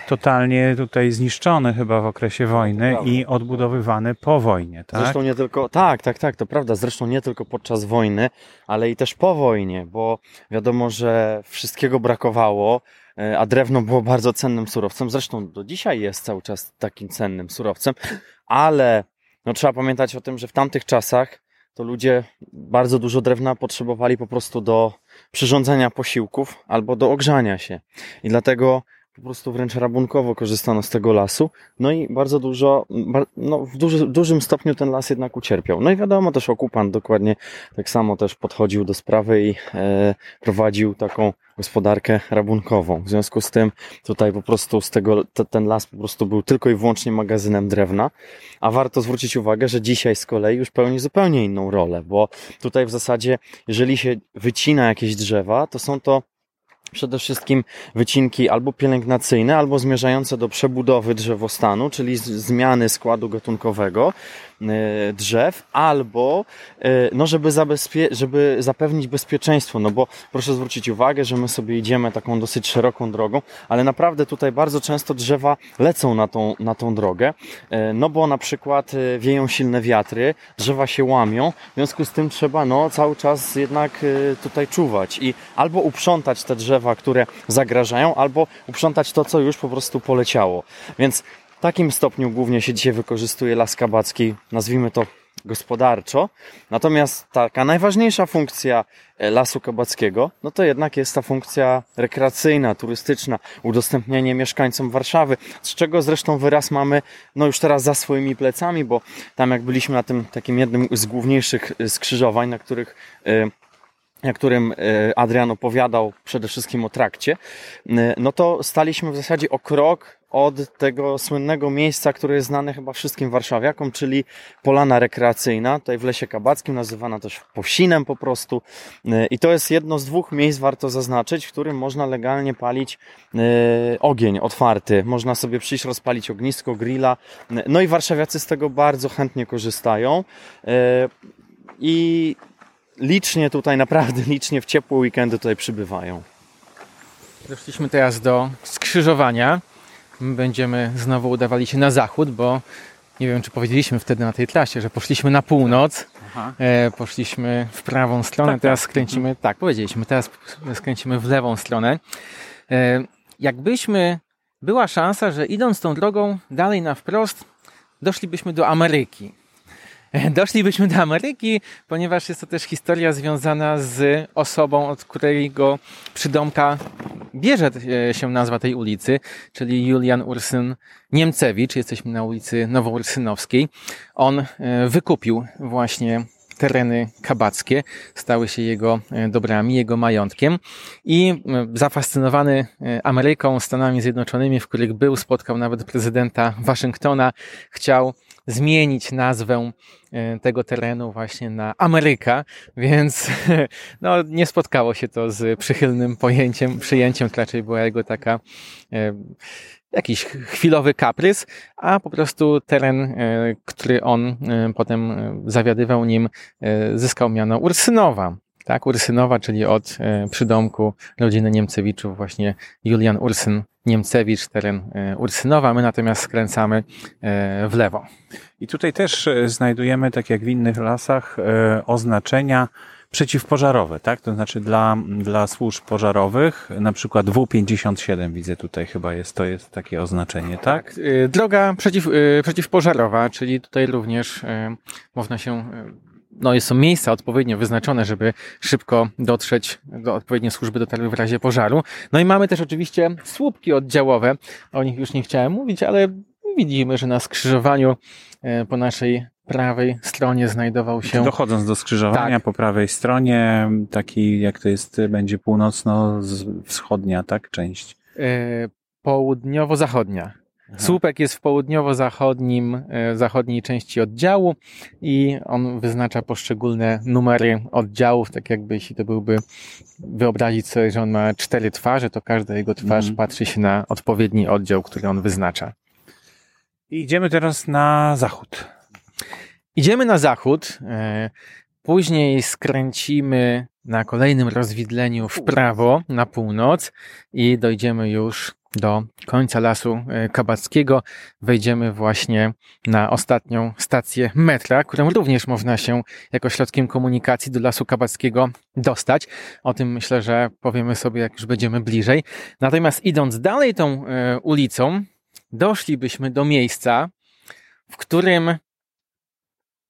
totalnie tutaj zniszczony chyba w okresie wojny i odbudowywany po wojnie, tak? Zresztą nie tylko, tak, tak, tak, to prawda, zresztą nie tylko podczas wojny, ale i też po wojnie, bo wiadomo, że wszystkiego brakowało, e, a drewno było bardzo cennym surowcem, zresztą do dzisiaj jest cały czas takim cennym surowcem, ale no, trzeba pamiętać o tym, że w tamtych czasach to ludzie bardzo dużo drewna potrzebowali po prostu do przyrządzenia posiłków albo do ogrzania się. I dlatego po prostu wręcz rabunkowo korzystano z tego lasu. No i bardzo dużo, no w duży, dużym stopniu ten las jednak ucierpiał. No i wiadomo, też okupant dokładnie tak samo też podchodził do sprawy i e, prowadził taką gospodarkę rabunkową. W związku z tym tutaj po prostu z tego, te, ten las po prostu był tylko i wyłącznie magazynem drewna, a warto zwrócić uwagę, że dzisiaj z kolei już pełni zupełnie inną rolę, bo tutaj w zasadzie, jeżeli się wycina jakieś drzewa, to są to przede wszystkim wycinki albo pielęgnacyjne, albo zmierzające do przebudowy drzewostanu, czyli zmiany składu gatunkowego, drzew, albo e, no, żeby, żeby zapewnić bezpieczeństwo, no bo proszę zwrócić uwagę, że my sobie idziemy taką dosyć szeroką drogą, ale naprawdę tutaj bardzo często drzewa lecą na tą, na tą drogę, e, no bo na przykład wieją silne wiatry, drzewa się łamią, w związku z tym trzeba no, cały czas jednak tutaj czuwać i albo uprzątać te drzewa, które zagrażają, albo uprzątać to, co już po prostu poleciało. Więc w takim stopniu głównie się dzisiaj wykorzystuje las kabacki, nazwijmy to gospodarczo. Natomiast taka najważniejsza funkcja e, lasu kabackiego, no to jednak jest ta funkcja rekreacyjna, turystyczna, udostępnienie mieszkańcom Warszawy, z czego zresztą wyraz mamy no już teraz za swoimi plecami, bo tam jak byliśmy na tym takim jednym z główniejszych e, skrzyżowań, na których e, na którym Adrian opowiadał przede wszystkim o trakcie, no to staliśmy w zasadzie o krok od tego słynnego miejsca, które jest znane chyba wszystkim warszawiakom, czyli Polana Rekreacyjna, tutaj w Lesie Kabackim, nazywana też Posinem po prostu. I to jest jedno z dwóch miejsc, warto zaznaczyć, w którym można legalnie palić e, ogień otwarty. Można sobie przyjść, rozpalić ognisko, grilla. No i warszawiacy z tego bardzo chętnie korzystają. E, I licznie tutaj, naprawdę licznie w ciepłe weekendy tutaj przybywają. Doszliśmy teraz do skrzyżowania będziemy znowu udawali się na zachód, bo nie wiem, czy powiedzieliśmy wtedy na tej trasie, że poszliśmy na północ, e, poszliśmy w prawą stronę, tak, teraz tak. skręcimy, tak, powiedzieliśmy, teraz skręcimy w lewą stronę. E, jakbyśmy, była szansa, że idąc tą drogą dalej na wprost, doszlibyśmy do Ameryki. Doszlibyśmy do Ameryki, ponieważ jest to też historia związana z osobą, od której go przydomka bierze e, się nazwa tej ulicy, czyli Julian Ursyn Niemcewicz. Jesteśmy na ulicy Nowoursynowskiej. On e, wykupił właśnie tereny kabackie, stały się jego e, dobrami, jego majątkiem i zafascynowany Ameryką, Stanami Zjednoczonymi, w których był, spotkał nawet prezydenta Waszyngtona, chciał zmienić nazwę e, tego terenu właśnie na Ameryka, więc no, nie spotkało się to z przychylnym pojęciem, przyjęciem, raczej była jego taka e, jakiś chwilowy kaprys, a po prostu teren, e, który on potem zawiadywał nim, zyskał miano Ursynowa. Tak, Ursynowa, czyli od przydomku rodziny Niemcewiczów, właśnie Julian Ursyn Niemcewicz, teren Ursynowa. My natomiast skręcamy w lewo. I tutaj też znajdujemy, tak jak w innych lasach, oznaczenia przeciwpożarowe, tak? To znaczy dla, dla służb pożarowych, na przykład W57 widzę tutaj chyba jest, to jest takie oznaczenie, tak? tak droga przeciw, przeciwpożarowa, czyli tutaj również można się no, są miejsca odpowiednio wyznaczone, żeby szybko dotrzeć do odpowiedniej służby dotarły w razie pożaru. No i mamy też oczywiście słupki oddziałowe. O nich już nie chciałem mówić, ale widzimy, że na skrzyżowaniu po naszej prawej stronie znajdował się. Dochodząc do skrzyżowania tak. po prawej stronie, taki jak to jest, będzie północno-wschodnia, tak? Część. E, południowo-zachodnia. Słupek jest w południowo-zachodnim, e, zachodniej części oddziału i on wyznacza poszczególne numery oddziałów, tak jakby jeśli to byłby wyobrazić sobie, że on ma cztery twarze, to każda jego twarz mm. patrzy się na odpowiedni oddział, który on wyznacza. Idziemy teraz na zachód. Idziemy na zachód, e, później skręcimy na kolejnym rozwidleniu w prawo, na północ i dojdziemy już do końca lasu e, kabackiego. Wejdziemy właśnie na ostatnią stację metra, którą również można się jako środkiem komunikacji do lasu kabackiego dostać. O tym myślę, że powiemy sobie, jak już będziemy bliżej. Natomiast idąc dalej tą e, ulicą, doszlibyśmy do miejsca, w którym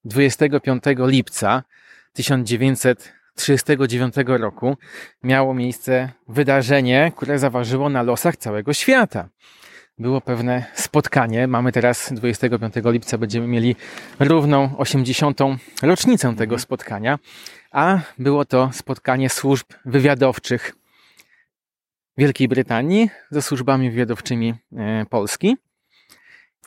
25 lipca 1939 roku miało miejsce wydarzenie, które zaważyło na losach całego świata. Było pewne spotkanie. Mamy teraz 25 lipca, będziemy mieli równą 80. rocznicę tego mhm. spotkania, a było to spotkanie służb wywiadowczych Wielkiej Brytanii ze służbami wywiadowczymi e, Polski.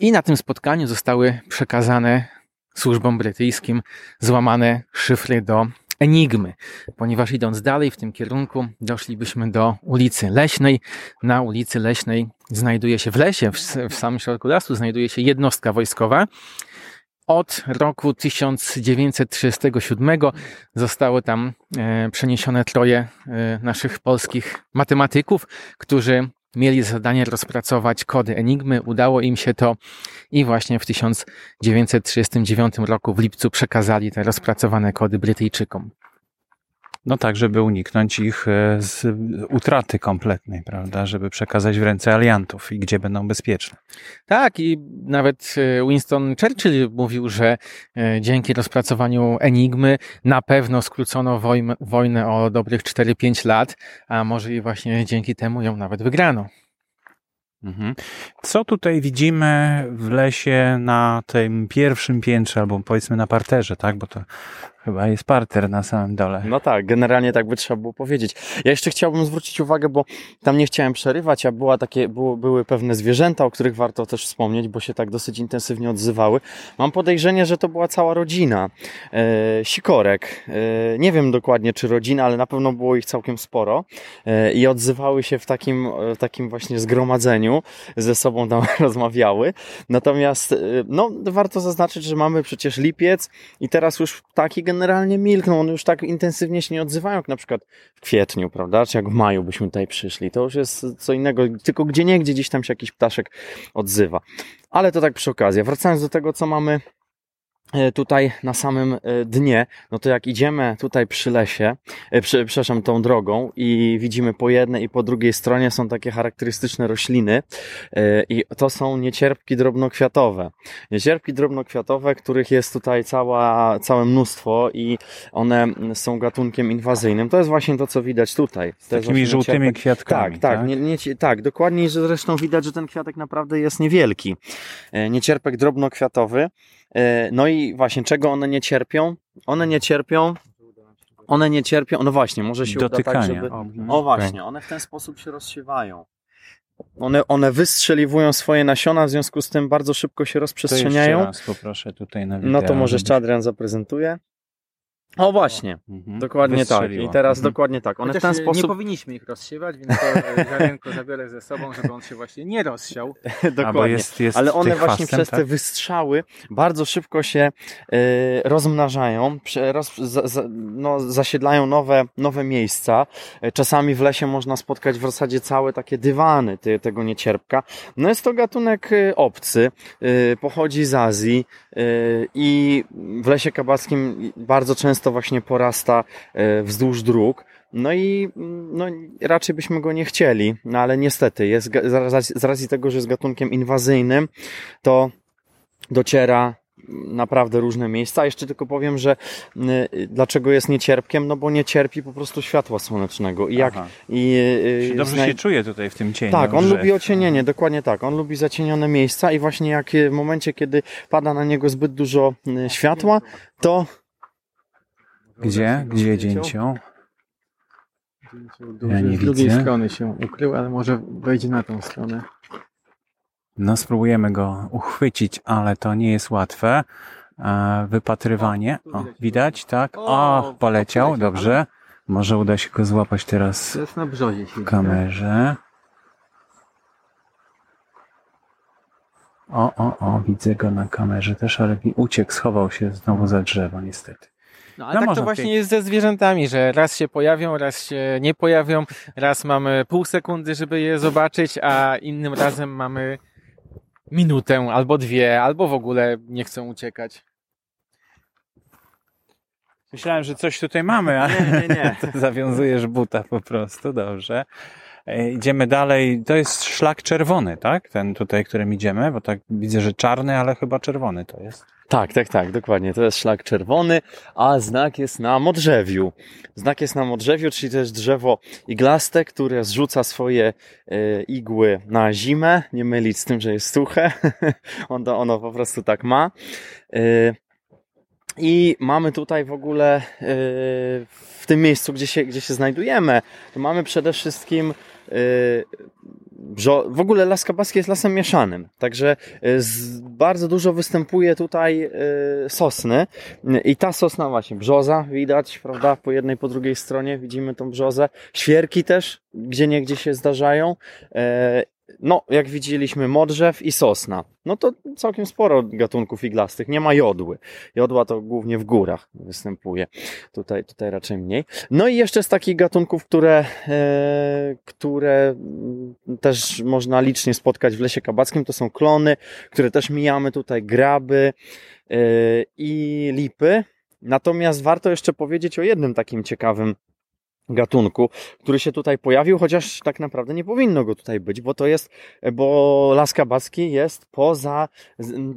I na tym spotkaniu zostały przekazane służbom brytyjskim złamane szyfry do Enigmy, ponieważ idąc dalej w tym kierunku doszlibyśmy do ulicy Leśnej. Na ulicy Leśnej znajduje się w lesie, w, w samym środku lasu znajduje się jednostka wojskowa. Od roku 1937 zostało tam e, przeniesione troje e, naszych polskich matematyków, którzy mieli zadanie rozpracować kody Enigmy. Udało im się to i właśnie w 1939 roku w lipcu przekazali te rozpracowane kody Brytyjczykom. No tak, żeby uniknąć ich e, z utraty kompletnej, prawda? Żeby przekazać w ręce aliantów i gdzie będą bezpieczne. Tak, i nawet e, Winston Churchill mówił, że e, dzięki rozpracowaniu Enigmy na pewno skrócono wojnę o dobrych 4-5 lat, a może i właśnie dzięki temu ją nawet wygrano. Mhm. Co tutaj widzimy w lesie na tym pierwszym piętrze, albo powiedzmy na parterze, tak? Bo to Chyba jest parter na samym dole. No tak, generalnie tak by trzeba było powiedzieć. Ja jeszcze chciałbym zwrócić uwagę, bo tam nie chciałem przerywać, a była takie, było, były pewne zwierzęta, o których warto też wspomnieć, bo się tak dosyć intensywnie odzywały. Mam podejrzenie, że to była cała rodzina e, sikorek. E, nie wiem dokładnie, czy rodzina, ale na pewno było ich całkiem sporo e, i odzywały się w takim, w takim właśnie zgromadzeniu, ze sobą tam rozmawiały. Natomiast, e, no, warto zaznaczyć, że mamy przecież lipiec i teraz już taki generalnie milkną, one już tak intensywnie się nie odzywają, jak na przykład w kwietniu, prawda, czy jak w maju byśmy tutaj przyszli. To już jest co innego, tylko gdzie nie, gdzie gdzieś tam się jakiś ptaszek odzywa. Ale to tak przy okazji. Wracając do tego, co mamy tutaj na samym e, dnie, no to jak idziemy tutaj przy lesie, e, przy, przepraszam, tą drogą i widzimy po jednej i po drugiej stronie są takie charakterystyczne rośliny i to są niecierpki drobnokwiatowe. Niecierpki drobnokwiatowe, których jest tutaj cała, całe mnóstwo i one są gatunkiem inwazyjnym. To jest właśnie to, co widać tutaj. Z takimi żółtymi niecierpek. kwiatkami. Tak, tak, tak? Nie, nie, tak, dokładnie, że zresztą widać, że ten kwiatek naprawdę jest niewielki. Niecierpek drobnokwiatowy. No i właśnie, czego one nie cierpią? One nie cierpią one nie cierpią, no właśnie, może się Dotykania. uda tak, żeby... O właśnie, one w ten sposób się rozsiewają. One, one wystrzeliwują swoje nasiona, w związku z tym bardzo szybko się rozprzestrzeniają. To raz poproszę tutaj na wideo. No to może jeszcze Adrian zaprezentuje. O właśnie, Mhm. dokładnie tak. I teraz Mhm. dokładnie tak. One w ten e, nie sposób... powinniśmy ich rozsiewać, więc to e, ziarenko zabiorę ze sobą, żeby on się właśnie nie rozsiał. Dokładnie. jest, jest Ale one właśnie chwastem, przez tak? te wystrzały bardzo szybko się e, rozmnażają, roz, za, za, no, zasiedlają nowe, nowe miejsca. E, Czasami w lesie można spotkać w zasadzie całe takie dywany te, tego niecierpka. No jest to gatunek obcy, e, pochodzi z Azji e, i w lesie kabackim bardzo często właśnie porasta e, wzdłuż dróg. No i mm, no, raczej byśmy go nie chcieli, no ale niestety jest, z racji- tego, że jest gatunkiem inwazyjnym, to dociera naprawdę różne miejsca. Jeszcze tylko powiem, że y, dlaczego jest niecierpkiem? No bo nie cierpi po prostu światła słonecznego. I jak Aha. i, y, Czyli dobrze znaj- się czuje tutaj w tym cieniu. tak, on lubi ocienienie, dokładnie tak. On lubi zacienione miejsca i właśnie jak y, w momencie, kiedy pada na niego zbyt dużo y, światła, to Gdzie? Gdzie dzięcioł? Ja nie z drugiej widzę. strony się ukrył, ale może wejdzie na tą stronę. No spróbujemy go uchwycić, ale to nie jest łatwe. E, Wypatrywanie. O, widać, tak? O, poleciał, dobrze. Może uda się go złapać teraz jest na brzozie w kamerze. O, o, o, widzę go na kamerze też, ale uciekł, schował się znowu za drzewo, niestety. No, ale No tak to właśnie pięknie. jest ze zwierzętami, że raz się pojawią, raz się nie pojawią, raz mamy pół sekundy, żeby je zobaczyć, a innym razem mamy minutę, albo dwie, albo w ogóle nie chcą uciekać. Myślałem, że coś tutaj mamy, a Nie, nie, nie. zawiązujesz buta po prostu, dobrze. E, Idziemy dalej. To jest szlak czerwony, tak? Ten tutaj, którym idziemy, bo tak widzę, że czarny, ale chyba czerwony to jest. Tak, tak, tak, dokładnie. To jest szlak czerwony, a znak jest na modrzewiu. Znak jest na modrzewiu, czyli to jest drzewo iglaste, które zrzuca swoje e, igły na zimę. Nie mylić z tym, że jest suche. ono, ono po prostu tak ma. E, I mamy tutaj w ogóle e, w tym miejscu, gdzie się, gdzie się znajdujemy, to mamy przede wszystkim w ogóle Las Kabaski jest lasem mieszanym, także e, bardzo dużo występuje tutaj e, sosny. I ta sosna właśnie, brzoza widać, prawda, po jednej, po drugiej stronie. Widzimy tą brzozę, świerki też, gdzie niegdzie się zdarzają, e, no, jak widzieliśmy, modrzew i sosna. No to całkiem sporo gatunków iglastych. Nie ma jodły. Jodła to głównie w górach występuje. Tutaj, tutaj raczej mniej. No i jeszcze z takich gatunków, które, e, które też można licznie spotkać w lesie kabackim, to są klony, które też mijamy tutaj, graby e, i lipy. Natomiast warto jeszcze powiedzieć o jednym takim ciekawym gatunku, który się tutaj pojawił, chociaż tak naprawdę nie powinno go tutaj być, bo to jest, bo las kabacki jest poza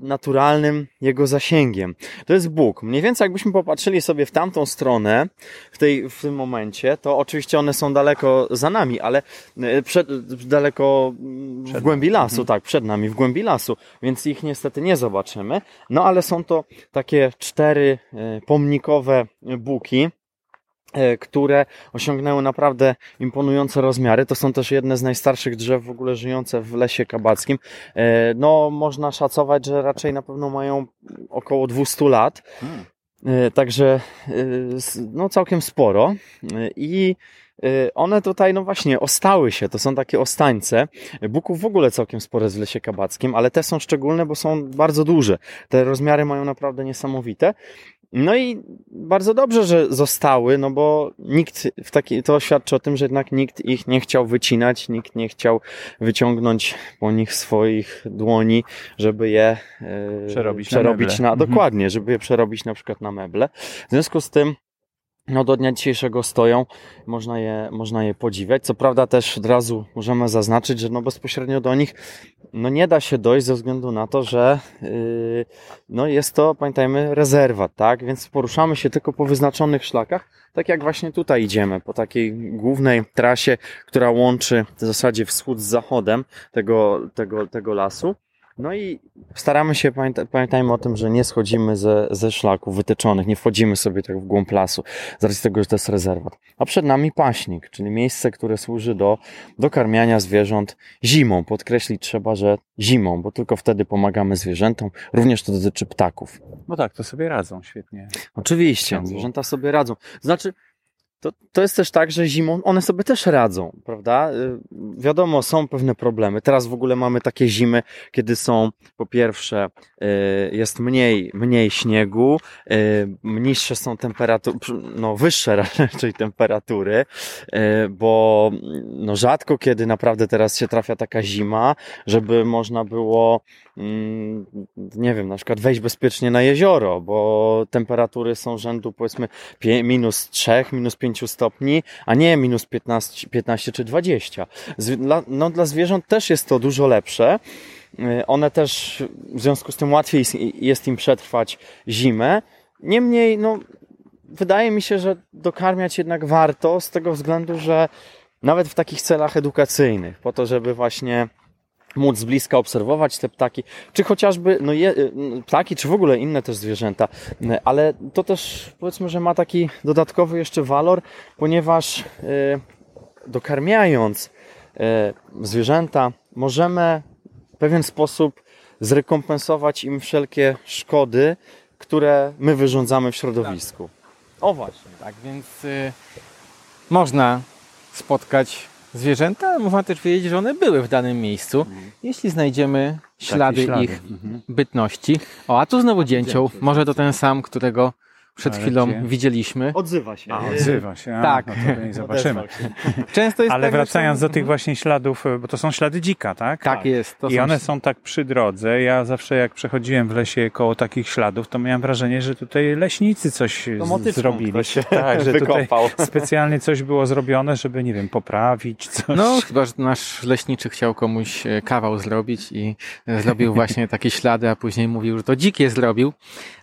naturalnym jego zasięgiem. To jest Bóg. Mniej więcej jakbyśmy popatrzyli sobie w tamtą stronę, w, tej, w tym momencie, to oczywiście one są daleko za nami, ale e, przed, daleko mm, w Przed głębi nami. lasu, tak, przed nami, w głębi lasu, więc ich niestety nie zobaczymy. No ale są to takie cztery e, pomnikowe buki, które osiągnęły naprawdę imponujące rozmiary. To są też jedne z najstarszych drzew w ogóle żyjące w lesie kabackim. E, No, można szacować, że raczej na pewno mają około 200 lat. Hmm. E, Także e, no całkiem sporo. E, I e, one tutaj, no właśnie, ostały się. To są takie ostańce. Buków w ogóle całkiem spore w lesie kabackim, ale te są szczególne, bo są bardzo duże. Te rozmiary mają naprawdę niesamowite. No i bardzo dobrze, że zostały, no bo nikt w taki, to świadczy o tym, że jednak nikt ich nie chciał wycinać, nikt nie chciał wyciągnąć po nich swoich dłoni, żeby je e, Przerobić na przerobić meble. na, Mhm. dokładnie, żeby je przerobić na przykład na meble. W związku z tym no do dnia dzisiejszego stoją, można je, można je podziwiać. Co prawda też od razu możemy zaznaczyć, że no bezpośrednio do nich no nie da się dojść ze względu na to, że yy, no jest to, pamiętajmy, rezerwat, tak? Więc poruszamy się tylko po wyznaczonych szlakach, tak jak właśnie tutaj idziemy, po takiej głównej trasie, która łączy w zasadzie wschód z zachodem tego, tego, tego lasu. No i staramy się, pamięta, pamiętajmy o tym, że nie schodzimy ze, ze szlaków wytyczonych, nie wchodzimy sobie tak w głąb lasu, z racji tego, że to jest rezerwat. A przed nami paśnik, czyli miejsce, które służy do, do karmiania zwierząt zimą. Podkreślić trzeba, że zimą, bo tylko wtedy pomagamy zwierzętom. Również to dotyczy ptaków. No tak, to sobie radzą świetnie. Oczywiście, zwierzęta sobie radzą. Znaczy, to, to jest też tak, że zimą one sobie też radzą, prawda? Y, Wiadomo, są pewne problemy. Teraz w ogóle mamy takie zimy, kiedy są, po pierwsze, y, jest mniej, mniej śniegu, y, niższe są temperatury, no wyższe raczej temperatury, bo no rzadko kiedy naprawdę teraz się trafia taka zima, żeby można było, mm, nie wiem, na przykład wejść bezpiecznie na jezioro, bo temperatury są rzędu powiedzmy minus 3, minus 5 stopni, a nie minus 15, 15 czy 20. Z, dla, no, dla zwierząt też jest to dużo lepsze. Y, One też w związku z tym łatwiej jest im przetrwać zimę. Niemniej, no, wydaje mi się, że dokarmiać jednak warto z tego względu, że nawet w takich celach edukacyjnych, po to, żeby właśnie móc z bliska obserwować te ptaki, czy chociażby no je, y, ptaki, czy w ogóle inne też zwierzęta, Y, ale to też powiedzmy, że ma taki dodatkowy jeszcze walor, ponieważ y, dokarmiając zwierzęta możemy w pewien sposób zrekompensować im wszelkie szkody, które my wyrządzamy w środowisku. O właśnie. Tak, więc y, można spotkać zwierzęta, ale można też wiedzieć, że one były w danym miejscu, jeśli znajdziemy ślady, ślady. ich Mhm. bytności. O, a tu znowu dzięcioł. Dzięcioł, Może to ten sam, którego przed chwilą gdzie? widzieliśmy. Odzywa się. A, odzywa się. A, Tak. No to nie zobaczymy. Często jest Ale tak, wracając są- do tych właśnie śladów, y, bo to są ślady dzika, tak? Tak jest. To I są one są tak przy drodze. Ja zawsze jak przechodziłem w lesie koło takich śladów, to miałem wrażenie, że tutaj leśnicy coś z- zrobili. ktoś się Tak, że tutaj wykopał. specjalnie coś było zrobione, żeby, nie wiem, poprawić coś. No, chyba, że nasz leśniczy chciał komuś e, kawał zrobić i e, zrobił właśnie takie ślady, a później mówił, że to dzik je zrobił.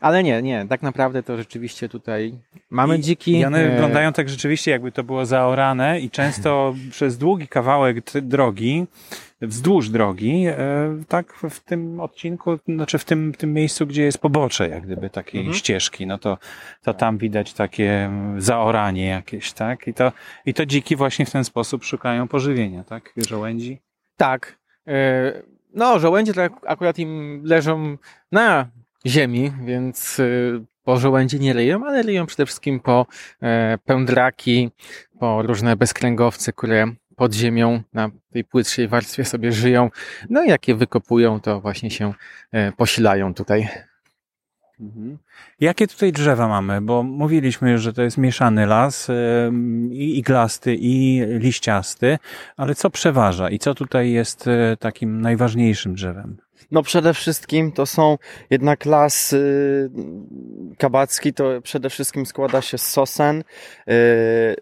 Ale nie, nie, tak naprawdę to rzeczywiście tutaj mamy I- dziki. I one e, wyglądają tak rzeczywiście, jakby to było zaorane i często przez długi kawałek drogi, wzdłuż drogi, e, tak w tym odcinku, znaczy w tym, tym miejscu, gdzie jest pobocze, jak gdyby takiej Mhm. ścieżki, no to, to tam widać takie zaoranie jakieś, tak? I to, I to dziki właśnie w ten sposób szukają pożywienia, tak? Żołędzi. Tak. E, No, żołędzie to ak- akurat im leżą na ziemi, więc po żołędzie nie ryją, ale ryją przede wszystkim po e, pędraki, po różne bezkręgowce, które pod ziemią na tej płytszej warstwie sobie żyją. No i jak je wykopują, to właśnie się e, posilają tutaj. Mhm. Jakie tutaj drzewa mamy? Bo mówiliśmy już, że to jest mieszany las, em, i iglasty, i liściasty, ale co przeważa i co tutaj jest e, takim najważniejszym drzewem? No przede wszystkim to są jednak las y, kabacki, to przede wszystkim składa się z sosen, y,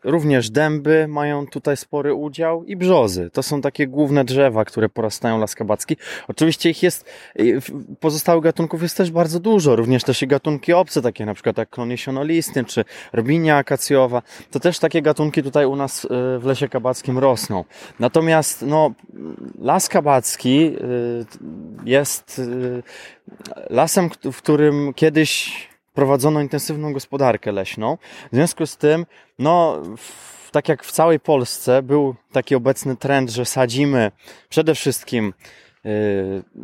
również dęby mają tutaj spory udział i brzozy. To są takie główne drzewa, które porastają las kabacki. Oczywiście ich jest, y, pozostałych gatunków jest też bardzo dużo, również też i gatunki obce, takie na przykład jak klon jesionolistny czy robinia akacjowa. To też takie gatunki tutaj u nas w lesie kabackim rosną. Natomiast no, las kabacki jest y, lasem, w którym kiedyś prowadzono intensywną gospodarkę leśną. W związku z tym, no, w, tak jak w całej Polsce był taki obecny trend, że sadzimy przede wszystkim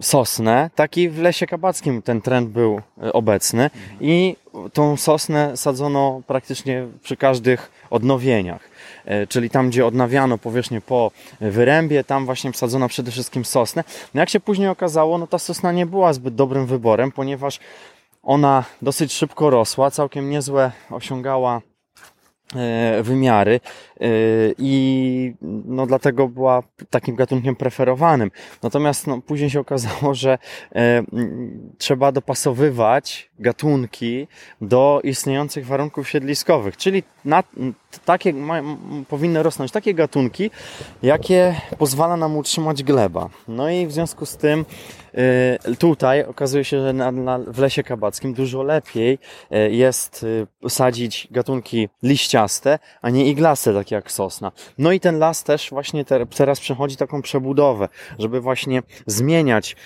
sosnę, tak i w lesie kabackim ten trend był y, obecny i tą sosnę sadzono praktycznie przy każdych odnowieniach. E, Czyli tam, gdzie odnawiano powierzchnię po wyrębie, tam właśnie sadzono przede wszystkim sosnę. No jak się później okazało, no ta sosna nie była zbyt dobrym wyborem, ponieważ ona dosyć szybko rosła, całkiem niezłe osiągała wymiary e, i no dlatego była takim gatunkiem preferowanym. Natomiast no, później się okazało, że e, trzeba dopasowywać gatunki do istniejących warunków siedliskowych, czyli na, takie powinny rosnąć takie gatunki, jakie pozwala nam utrzymać gleba. No i w związku z tym tutaj okazuje się, że na, na, w lesie kabackim dużo lepiej y, jest y, sadzić gatunki liściaste, a nie iglaste, takie jak sosna. No i ten las też właśnie te, teraz przechodzi taką przebudowę, żeby właśnie zmieniać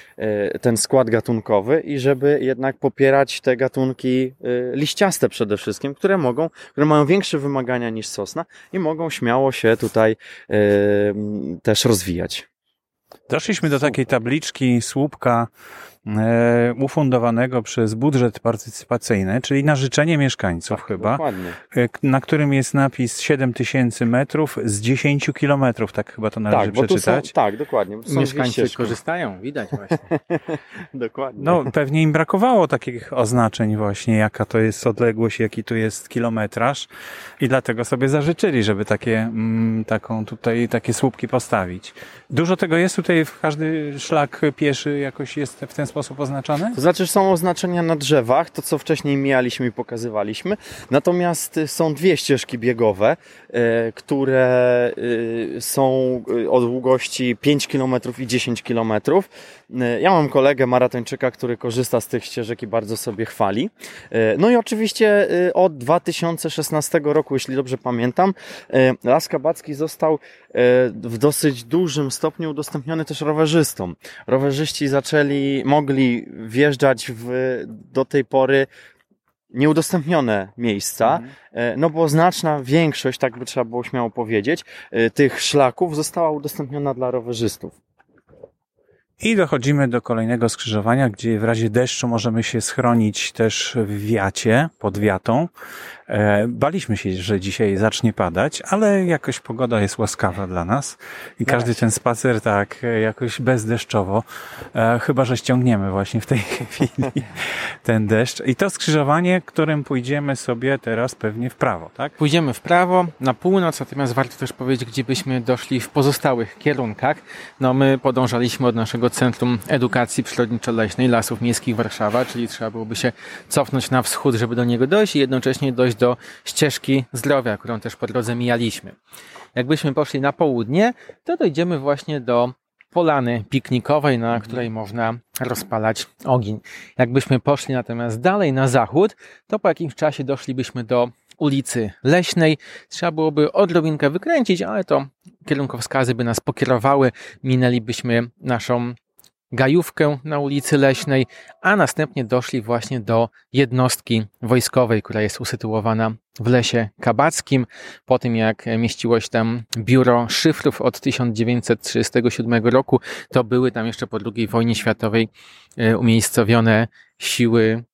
ten skład gatunkowy i żeby jednak popierać te gatunki liściaste przede wszystkim, które mogą, które mają większe wymagania niż sosna i mogą śmiało się tutaj też rozwijać. Doszliśmy do takiej tabliczki słupka ufundowanego przez budżet partycypacyjny, czyli na życzenie mieszkańców Tak, chyba, Dokładnie. e, na którym jest napis 7000 metrów z 10 kilometrów, tak chyba to należy Tak, bo tu są, przeczytać. tak, dokładnie. Mieszkańcy korzystają, widać właśnie. Dokładnie. No, pewnie im brakowało takich oznaczeń właśnie, jaka to jest odległość, jaki tu jest kilometraż i dlatego sobie zażyczyli, żeby takie, mm, taką tutaj, takie słupki postawić. Dużo tego jest tutaj, w każdy szlak pieszy jakoś jest w ten sposób oznaczony? To znaczy, są oznaczenia na drzewach, to co wcześniej mijaliśmy i pokazywaliśmy. Natomiast y, są dwie ścieżki biegowe, e, które y, są y, o długości 5 km i 10 km. Ja mam kolegę maratończyka, który korzysta z tych ścieżek i bardzo sobie chwali. E, No i oczywiście y, od 2016 roku, jeśli dobrze pamiętam, e, Las Kabacki został e, w dosyć dużym stopniu udostępniony też rowerzystom. Rowerzyści zaczęli, mogli wjeżdżać w do tej pory nieudostępnione miejsca, e, no bo znaczna większość, tak by trzeba było śmiało powiedzieć, e, tych szlaków została udostępniona dla rowerzystów. I dochodzimy do kolejnego skrzyżowania, gdzie w razie deszczu możemy się schronić też w wiacie, pod wiatą. E, Baliśmy się, że dzisiaj zacznie padać, ale jakoś pogoda jest łaskawa dla nas i każdy ten spacer tak e, jakoś bezdeszczowo, e, chyba że ściągniemy właśnie w tej chwili ten deszcz. I to skrzyżowanie, którym pójdziemy sobie teraz pewnie w prawo, tak? Pójdziemy w prawo, na północ, natomiast warto też powiedzieć, gdzie byśmy doszli w pozostałych kierunkach. No my podążaliśmy od naszego Centrum Edukacji Przyrodniczo-Leśnej Lasów Miejskich Warszawa, czyli trzeba byłoby się cofnąć na wschód, żeby do niego dojść i jednocześnie dojść do ścieżki zdrowia, którą też po drodze mijaliśmy. Jakbyśmy poszli na południe, to dojdziemy właśnie do polany piknikowej, na której można rozpalać ogień. Jakbyśmy poszli natomiast dalej na zachód, to po jakimś czasie doszlibyśmy do ulicy Leśnej. Trzeba byłoby odrobinkę wykręcić, ale to kierunkowskazy by nas pokierowały. Minęlibyśmy naszą gajówkę na ulicy Leśnej, a następnie doszli właśnie do jednostki wojskowej, która jest usytuowana w lesie kabackim. Po tym jak mieściło się tam biuro szyfrów od 1937 roku, to były tam jeszcze po II wojnie światowej e, umiejscowione siły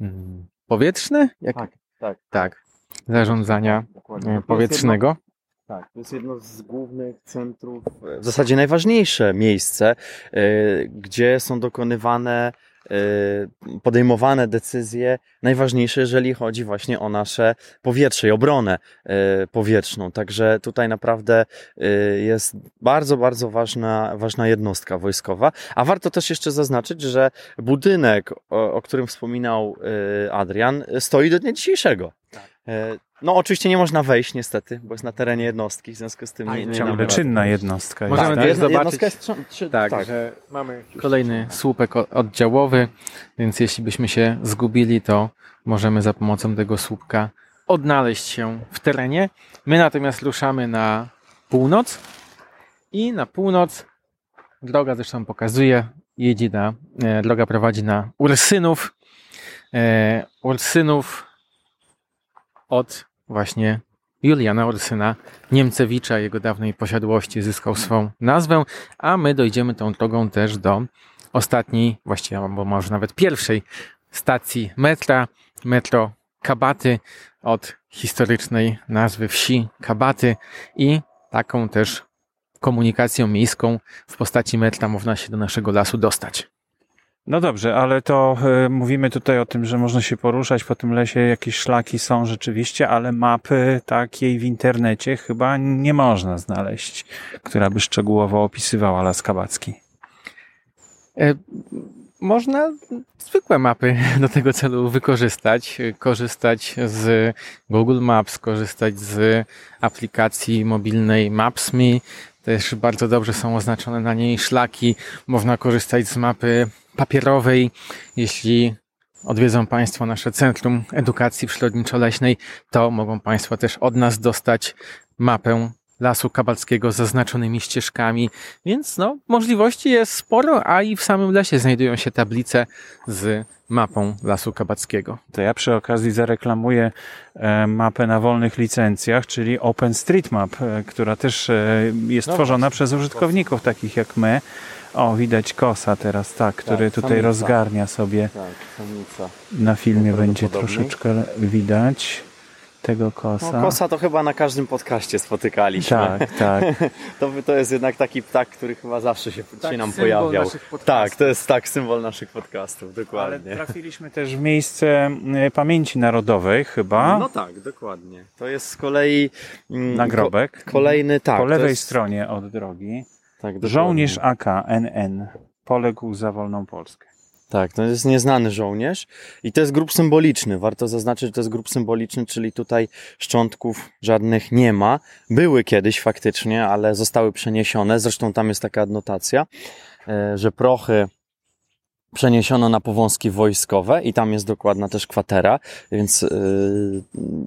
mm, powietrzne? Jak? Tak, tak. tak. Zarządzania Dokładnie. e, powietrznego. Tak, to jest jedno z głównych centrów, w zasadzie najważniejsze miejsce, e, gdzie są dokonywane, e, podejmowane decyzje najważniejsze, jeżeli chodzi właśnie o nasze powietrze i obronę e, powietrzną. Także tutaj naprawdę e, jest bardzo, bardzo ważna, ważna jednostka wojskowa. A warto też jeszcze zaznaczyć, że budynek, o, o którym wspominał e, Adrian, stoi do dnia dzisiejszego. E, No, oczywiście nie można wejść, niestety, bo jest na terenie jednostki, w związku z tym A, nie, nie Ciągle mamy- czynna jednostka jest. Możemy tak? też Jedna, zobaczyć- jednostka jest trzy- Tak, tak. że mamy kolejny słupek oddziałowy, więc jeśli byśmy się zgubili, to możemy za pomocą tego słupka odnaleźć się w terenie. My natomiast ruszamy na północ i na północ droga zresztą pokazuje, jedzie na, e, droga prowadzi na Ursynów. E, Ursynów od właśnie Juliana Ursyna Niemcewicza, jego dawnej posiadłości, zyskał swą nazwę, a my dojdziemy tą drogą też do ostatniej, właściwie, albo może nawet pierwszej stacji metra, metro Kabaty, od historycznej nazwy wsi Kabaty i taką też komunikacją miejską w postaci metra można się do naszego lasu dostać. No dobrze, ale to y, mówimy tutaj o tym, że można się poruszać po tym lesie, jakieś szlaki są rzeczywiście, ale mapy takiej w internecie chyba nie można znaleźć, która by szczegółowo opisywała Las Kabacki. E, Można zwykłe mapy do tego celu wykorzystać, e, korzystać z Google Maps, korzystać z aplikacji mobilnej Maps.me. Też bardzo dobrze są oznaczone na niej szlaki. Można korzystać z mapy papierowej. Jeśli odwiedzą Państwo nasze Centrum Edukacji Przyrodniczo-Leśnej, to mogą Państwo też od nas dostać mapę Lasu Kabalskiego z zaznaczonymi ścieżkami, więc no, możliwości jest sporo, a i w samym lesie znajdują się tablice z mapą Lasu Kabackiego. To ja przy okazji zareklamuję e, mapę na wolnych licencjach, czyli OpenStreetMap, e, która też e, jest No tworzona przez użytkowników takich jak my. O, widać kosa teraz, tak, który Tak, tutaj samica. rozgarnia sobie. Tak, samica. Na filmie będzie troszeczkę widać tego kosa. No, kosa to chyba na każdym podcaście spotykaliśmy. Tak, tak. To, to jest jednak taki ptak, który chyba zawsze się, Tak, się nam pojawiał. Tak, to jest tak symbol naszych podcastów, Ale dokładnie. trafiliśmy też w miejsce e, pamięci narodowej chyba, No tak, dokładnie. To jest z kolei mm, nagrobek. Ko- kolejny tak. po lewej jest, stronie od drogi. Tak. Żołnierz AK NN poległ za wolną Polskę. Tak, to jest nieznany żołnierz i to jest grób symboliczny. Warto zaznaczyć, że to jest grób symboliczny, czyli tutaj szczątków żadnych nie ma. Były kiedyś faktycznie, ale zostały przeniesione. Zresztą tam jest taka adnotacja, e, że prochy przeniesiono na powązki wojskowe i tam jest dokładna też kwatera, więc y,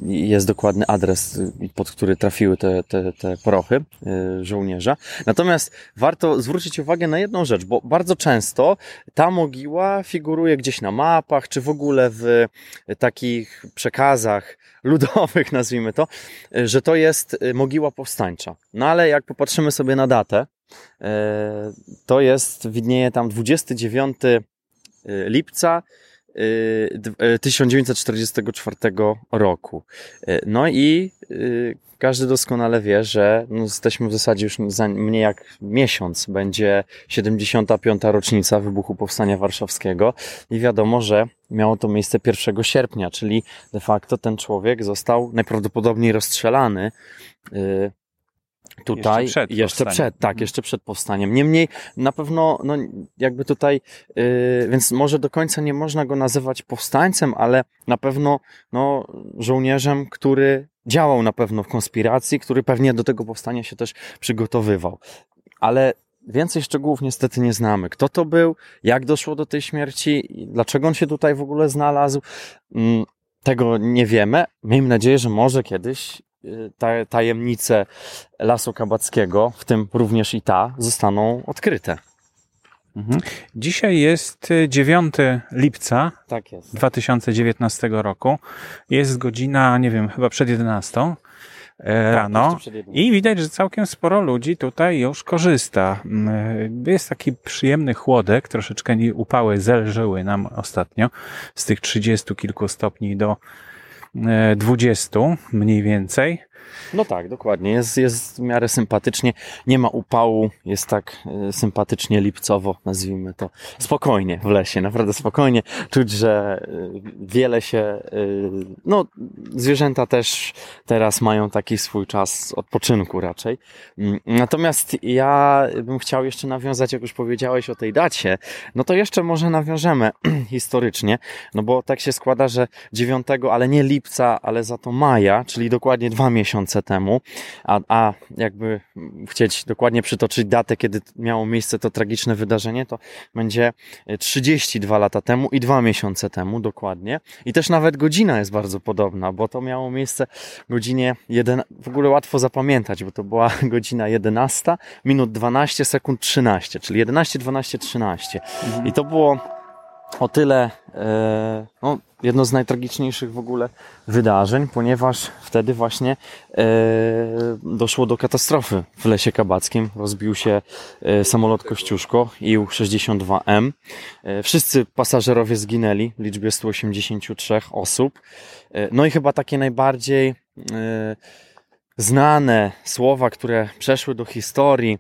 jest dokładny adres, y, pod który trafiły te, te, te prochy y, żołnierza. Natomiast warto zwrócić uwagę na jedną rzecz, bo bardzo często ta mogiła figuruje gdzieś na mapach, czy w ogóle w takich przekazach ludowych, nazwijmy to, że to jest y, mogiła powstańcza. No ale jak popatrzymy sobie na datę, to jest, widnieje tam 29 lipca y, e, 1944 roku. E, No i y, każdy doskonale wie, że no, jesteśmy w zasadzie już za mniej jak miesiąc. Będzie 75. rocznica wybuchu Powstania Warszawskiego i wiadomo, że miało to miejsce 1 sierpnia, czyli de facto ten człowiek został najprawdopodobniej rozstrzelany y, tutaj Jeszcze przed jeszcze przed, tak, jeszcze przed powstaniem. Niemniej na pewno, no jakby tutaj, yy, więc może do końca nie można go nazywać powstańcem, ale na pewno no, żołnierzem, który działał na pewno w konspiracji, który pewnie do tego powstania się też przygotowywał. Ale więcej szczegółów niestety nie znamy. Kto to był, jak doszło do tej śmierci, dlaczego on się tutaj w ogóle znalazł, mm, tego nie wiemy. Miejmy nadzieję, że może kiedyś tajemnice Lasu Kabackiego, w tym również i ta, zostaną odkryte. Mhm. Dzisiaj jest y, 9 lipca Tak jest. 2019 roku. Jest godzina, nie wiem, chyba przed 11 e, rano. I widać, że całkiem sporo ludzi tutaj już korzysta. Mm, Jest taki przyjemny chłodek, troszeczkę upały zelżyły nam ostatnio z tych 30 kilku stopni do 20 mniej więcej. No tak, dokładnie. Jest, jest w miarę sympatycznie. Nie ma upału. Jest tak y, sympatycznie lipcowo, nazwijmy to. Spokojnie w lesie, naprawdę spokojnie. Czuć, że y, wiele się, y, no zwierzęta też teraz mają taki swój czas odpoczynku raczej. Mm, Natomiast ja bym chciał jeszcze nawiązać, jak już powiedziałeś o tej dacie, no to jeszcze może nawiążemy historycznie, no bo tak się składa, że 9, ale nie lipca, ale za to maja, czyli dokładnie dwa miesiące temu, a, a jakby chcieć dokładnie przytoczyć datę, kiedy miało miejsce to tragiczne wydarzenie, to będzie 32 lata temu i dwa miesiące temu dokładnie. I też nawet godzina jest bardzo podobna, bo to miało miejsce godzinie 1, w ogóle łatwo zapamiętać, bo to była godzina 11, minut 12, sekund 13, czyli 11, 12, 13. I to było o tyle e, no, jedno z najtragiczniejszych w ogóle wydarzeń, ponieważ wtedy właśnie e, doszło do katastrofy w Lesie Kabackim. Rozbił się e, samolot Kościuszko IU-62M. E, wszyscy pasażerowie zginęli w liczbie 183 osób. No i chyba takie najbardziej znane słowa, które przeszły do historii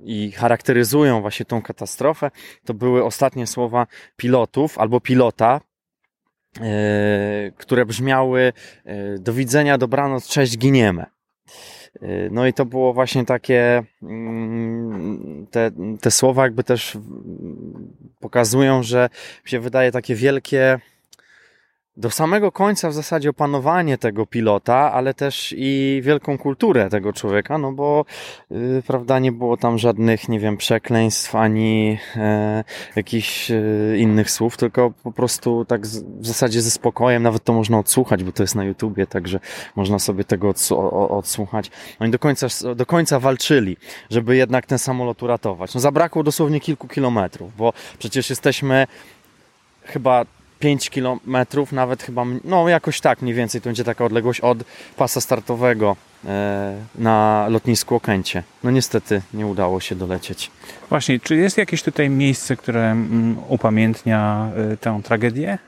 i charakteryzują właśnie tą katastrofę, to były ostatnie słowa pilotów albo pilota, e, które brzmiały e, do widzenia, dobranoc, cześć, giniemy. E, No i to było właśnie takie, mm, te, te słowa jakby też pokazują, że się wydaje takie wielkie do samego końca w zasadzie opanowanie tego pilota, ale też i wielką kulturę tego człowieka, no bo yy, prawda, nie było tam żadnych, nie wiem, przekleństw ani e, jakichś e, innych słów, tylko po prostu tak z, w zasadzie ze spokojem, nawet to można odsłuchać, bo to jest na YouTubie, także można sobie tego odsłuchać. Oni do końca, do końca walczyli, żeby jednak ten samolot uratować. No zabrakło dosłownie kilku kilometrów, bo przecież jesteśmy chyba 5 kilometrów, nawet chyba, no jakoś tak mniej więcej to będzie taka odległość od pasa startowego e, na lotnisku Okęcie. No niestety nie udało się dolecieć. Właśnie, czy jest jakieś tutaj miejsce, które mm, upamiętnia y, tę tragedię?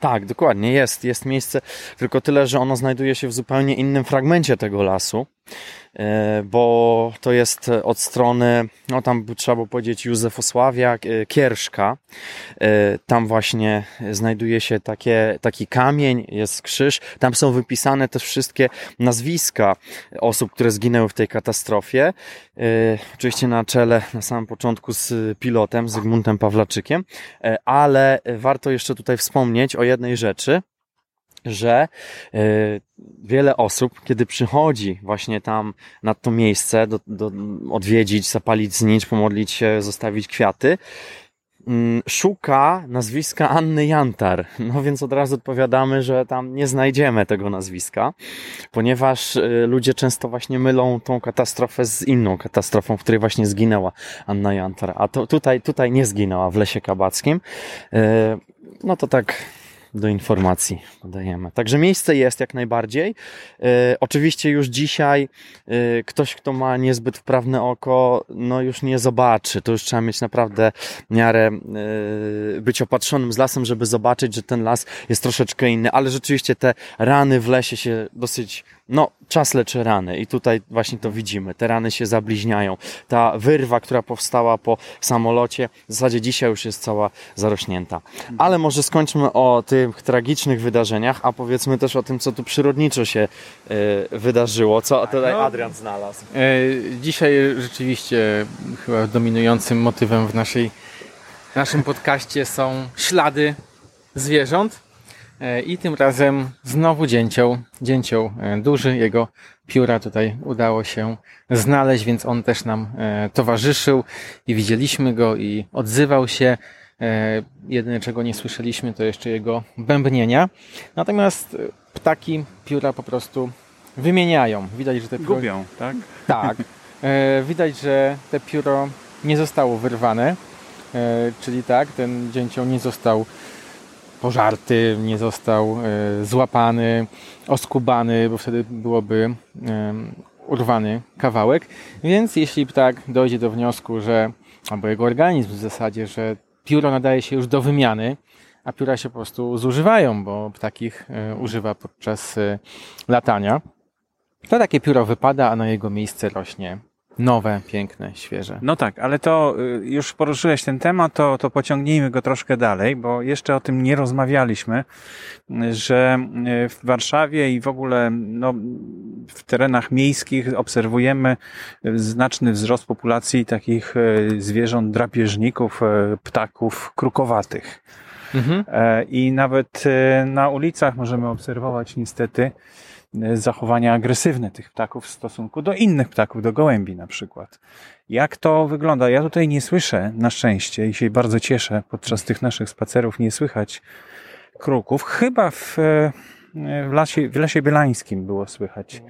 Tak, dokładnie, jest, jest miejsce, tylko tyle, że ono znajduje się w zupełnie innym fragmencie tego lasu, e, bo to jest od strony, no tam trzeba było powiedzieć Józefosławia, e, Kierszka. E, Tam właśnie znajduje się takie, taki kamień, jest krzyż. Tam są wypisane też wszystkie nazwiska osób, które zginęły w tej katastrofie. Oczywiście na czele, na samym początku z pilotem, Zygmuntem Pawlaczykiem, ale warto jeszcze tutaj wspomnieć o jednej rzeczy, że e, wiele osób, kiedy przychodzi właśnie tam na to miejsce, do, do, odwiedzić, zapalić znicz, pomodlić się, zostawić kwiaty, mm, szuka nazwiska Anny Jantar. No więc od razu odpowiadamy, że tam nie znajdziemy tego nazwiska, ponieważ e, ludzie często właśnie mylą tą katastrofę z inną katastrofą, w której właśnie zginęła Anna Jantar. A to tutaj, tutaj nie zginęła w Lesie Kabackim. E, No to tak do informacji podajemy. Także miejsce jest jak najbardziej. E, oczywiście już dzisiaj e, ktoś, kto ma niezbyt wprawne oko, no już nie zobaczy. To już trzeba mieć naprawdę miarę e, być opatrzonym z lasem, żeby zobaczyć, że ten las jest troszeczkę inny, ale rzeczywiście te rany w lesie się dosyć no, czas leczy rany i tutaj właśnie to widzimy. Te rany się zabliźniają. Ta wyrwa, która powstała po samolocie, w zasadzie dzisiaj już jest cała zarośnięta. Ale może skończmy o tych tragicznych wydarzeniach, a powiedzmy też o tym, co tu przyrodniczo się y, wydarzyło, co tutaj no. Adrian znalazł. E, Dzisiaj rzeczywiście chyba dominującym motywem w naszej, naszym podcaście są ślady zwierząt. E, I tym razem znowu dzięcioł, dzięcioł e, duży, jego pióra tutaj udało się znaleźć, więc on też nam e, towarzyszył i widzieliśmy go i odzywał się. Jedyne czego nie słyszeliśmy to jeszcze jego bębnienia. Natomiast ptaki pióra po prostu wymieniają. Widać, że te pióra... Gubią, tak? Tak. Widać, że te pióro nie zostało wyrwane, czyli tak, ten dzięcioł nie został pożarty, nie został e, złapany, oskubany, bo wtedy byłoby e, urwany kawałek. Więc jeśli ptak dojdzie do wniosku, że, albo jego organizm w zasadzie, że pióro nadaje się już do wymiany, a pióra się po prostu zużywają, bo ptak ich e, używa podczas latania, to takie pióro wypada, a na jego miejsce rośnie nowe, piękne, świeże. No tak, ale to y, już poruszyłeś ten temat, to, to pociągnijmy go troszkę dalej, bo jeszcze o tym nie rozmawialiśmy, że y, w Warszawie i w ogóle no, w terenach miejskich obserwujemy znaczny wzrost populacji takich y, zwierząt drapieżników, y, ptaków krukowatych. Mhm. E, I nawet na ulicach możemy obserwować niestety zachowania agresywne tych ptaków w stosunku do innych ptaków, do gołębi na przykład. Jak to wygląda? Ja tutaj nie słyszę, na szczęście, i się bardzo cieszę, podczas tych naszych spacerów nie słychać kruków. Chyba w, w, lasie, w Lesie Bielańskim było słychać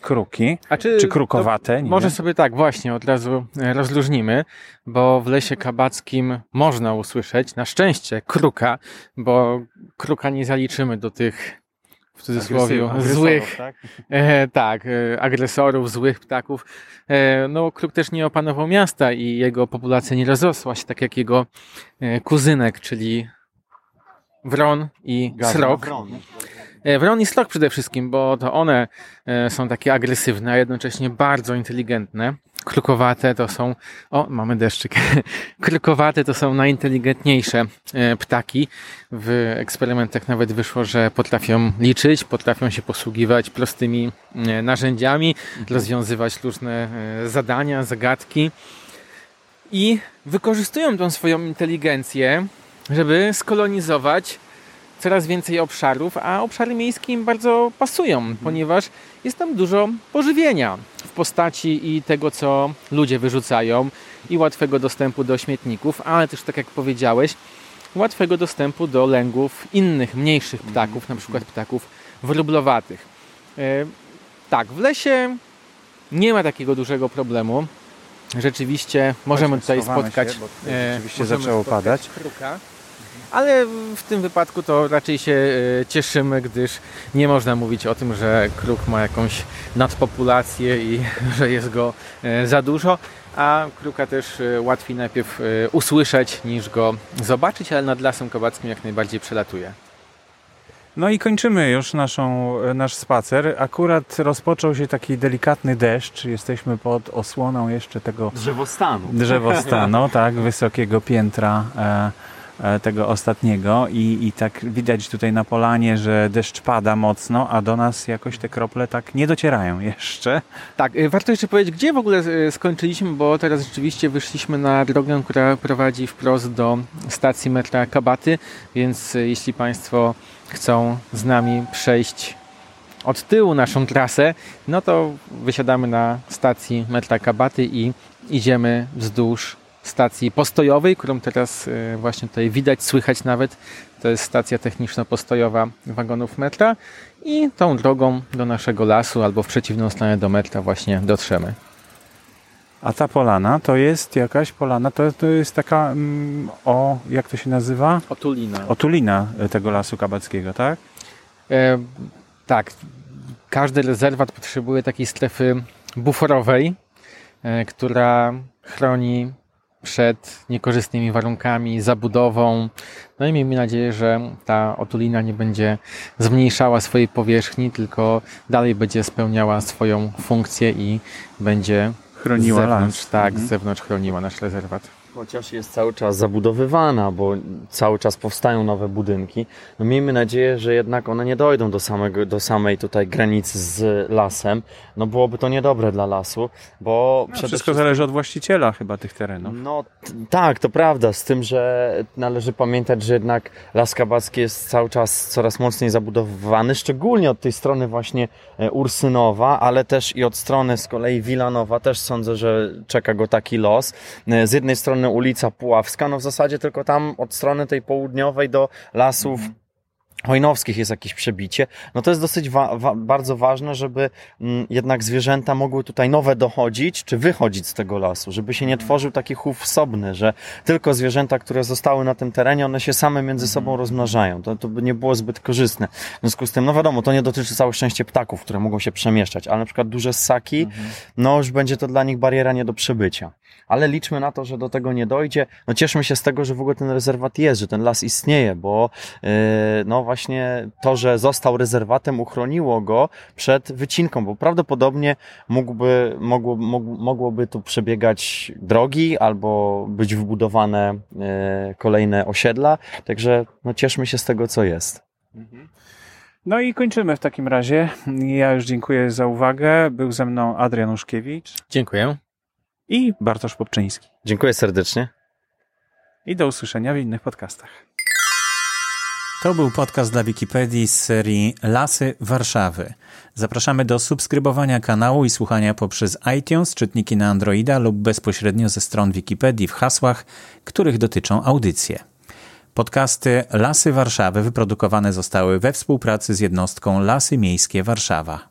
kruki, A czy, czy krukowate. Może wiem. sobie tak, właśnie od razu e, rozluźnimy, bo w lesie kabackim można usłyszeć, na szczęście, kruka, bo kruka nie zaliczymy do tych, w cudzysłowie, Agresyw- złych, tak? e, tak, e, agresorów, złych ptaków. E, no, kruk też nie opanował miasta i jego populacja nie rozrosła się tak jak jego e, kuzynek, czyli wron i srok. E, Wron i Slok przede wszystkim, bo to one są takie agresywne, a jednocześnie bardzo inteligentne. Krukowate to są, o, mamy deszczyk. Krukowate to są najinteligentniejsze e, ptaki. W eksperymentach nawet wyszło, że potrafią liczyć, potrafią się posługiwać prostymi e, narzędziami, rozwiązywać różne e, zadania, zagadki i wykorzystują tą swoją inteligencję, żeby skolonizować coraz więcej obszarów, a obszary miejskie im bardzo pasują, ponieważ jest tam dużo pożywienia w postaci i tego, co ludzie wyrzucają, i łatwego dostępu do śmietników, ale też, tak jak powiedziałeś, łatwego dostępu do lęgów innych, mniejszych ptaków, na przykład ptaków wróblowatych. E, tak, w lesie nie ma takiego dużego problemu. Rzeczywiście możemy tutaj schowamy spotkać. się, bo tutaj e, rzeczywiście zaczęło spotkać padać. Kruka. Ale w tym wypadku to raczej się e, cieszymy, gdyż nie można mówić o tym, że kruk ma jakąś nadpopulację i że jest go e, za dużo, a kruka też e, łatwiej najpierw usłyszeć niż go zobaczyć, ale nad lasem kowackim jak najbardziej przelatuje. No i kończymy już naszą, nasz spacer. Akurat rozpoczął się taki delikatny deszcz. Jesteśmy pod osłoną jeszcze tego Drzewostanu. drzewostanu, tak, wysokiego piętra e, tego ostatniego i, i tak widać tutaj na polanie, że deszcz pada mocno, a do nas jakoś te krople tak nie docierają jeszcze. Tak, y, warto jeszcze powiedzieć, gdzie w ogóle y, skończyliśmy, bo teraz rzeczywiście wyszliśmy na drogę, która prowadzi wprost do stacji metra Kabaty, więc jeśli Państwo chcą z nami przejść od tyłu naszą trasę, no to wysiadamy na stacji metra Kabaty i idziemy wzdłuż stacji postojowej, którą teraz y, właśnie tutaj widać, słychać nawet. To jest stacja techniczno-postojowa wagonów metra i tą drogą do naszego lasu albo w przeciwną stronę do metra właśnie dotrzemy. A ta polana to jest jakaś polana, to, to jest taka mm, o, jak to się nazywa? Otulina. Otulina tego lasu kabackiego, tak? E, tak, każdy rezerwat potrzebuje takiej strefy buforowej, e, która chroni przed niekorzystnymi warunkami, zabudową. No i miejmy nadzieję, że ta otulina nie będzie zmniejszała swojej powierzchni, tylko dalej będzie spełniała swoją funkcję i będzie Chroniła z zewnątrz, las. Tak, Mhm. z zewnątrz chroniła nasz rezerwat. Chociaż jest cały czas zabudowywana, bo cały czas powstają nowe budynki, no miejmy nadzieję, że jednak one nie dojdą do, samego, do samej tutaj granicy z lasem. No byłoby to niedobre dla lasu, bo No, wszystko zależy od właściciela chyba tych terenów. No tak, to prawda, z tym, że należy pamiętać, że jednak Las Kabacki jest cały czas coraz mocniej zabudowywany, szczególnie od tej strony właśnie e, Ursynowa, ale też i od strony z kolei Wilanowa, też sądzę, że czeka go taki los. E, Z jednej strony ulica Puławska, no w zasadzie tylko tam od strony tej południowej do lasów Hojnowskich jest jakieś przebicie, no to jest dosyć wa- wa- bardzo ważne, żeby mm, jednak zwierzęta mogły tutaj nowe dochodzić, czy wychodzić z tego lasu, żeby się nie tworzył taki chów wsobny, że tylko zwierzęta, które zostały na tym terenie, one się same między sobą rozmnażają. To, to by nie było zbyt korzystne. W związku z tym, no wiadomo, to nie dotyczy całe szczęście ptaków, które mogą się przemieszczać, ale na przykład duże ssaki, no już będzie to dla nich bariera nie do przebycia. Ale liczmy na to, że do tego nie dojdzie. No cieszmy się z tego, że w ogóle ten rezerwat jest, że ten las istnieje, bo yy, no właśnie to, że został rezerwatem uchroniło go przed wycinką, bo prawdopodobnie mógłby, mogło, mogłoby tu przebiegać drogi albo być wbudowane yy, kolejne osiedla. Także no cieszmy się z tego, co jest. No i kończymy w takim razie. Ja już dziękuję za uwagę. Był ze mną Adrian Uszkiewicz Dziękuję. I Bartosz Popczyński. Dziękuję serdecznie. I do usłyszenia w innych podcastach. To był podcast dla Wikipedii z serii Lasy Warszawy. Zapraszamy do subskrybowania kanału i słuchania poprzez iTunes, czytniki na Androida lub bezpośrednio ze stron Wikipedii w hasłach, których dotyczą audycje. Podcasty Lasy Warszawy wyprodukowane zostały we współpracy z jednostką Lasy Miejskie Warszawa.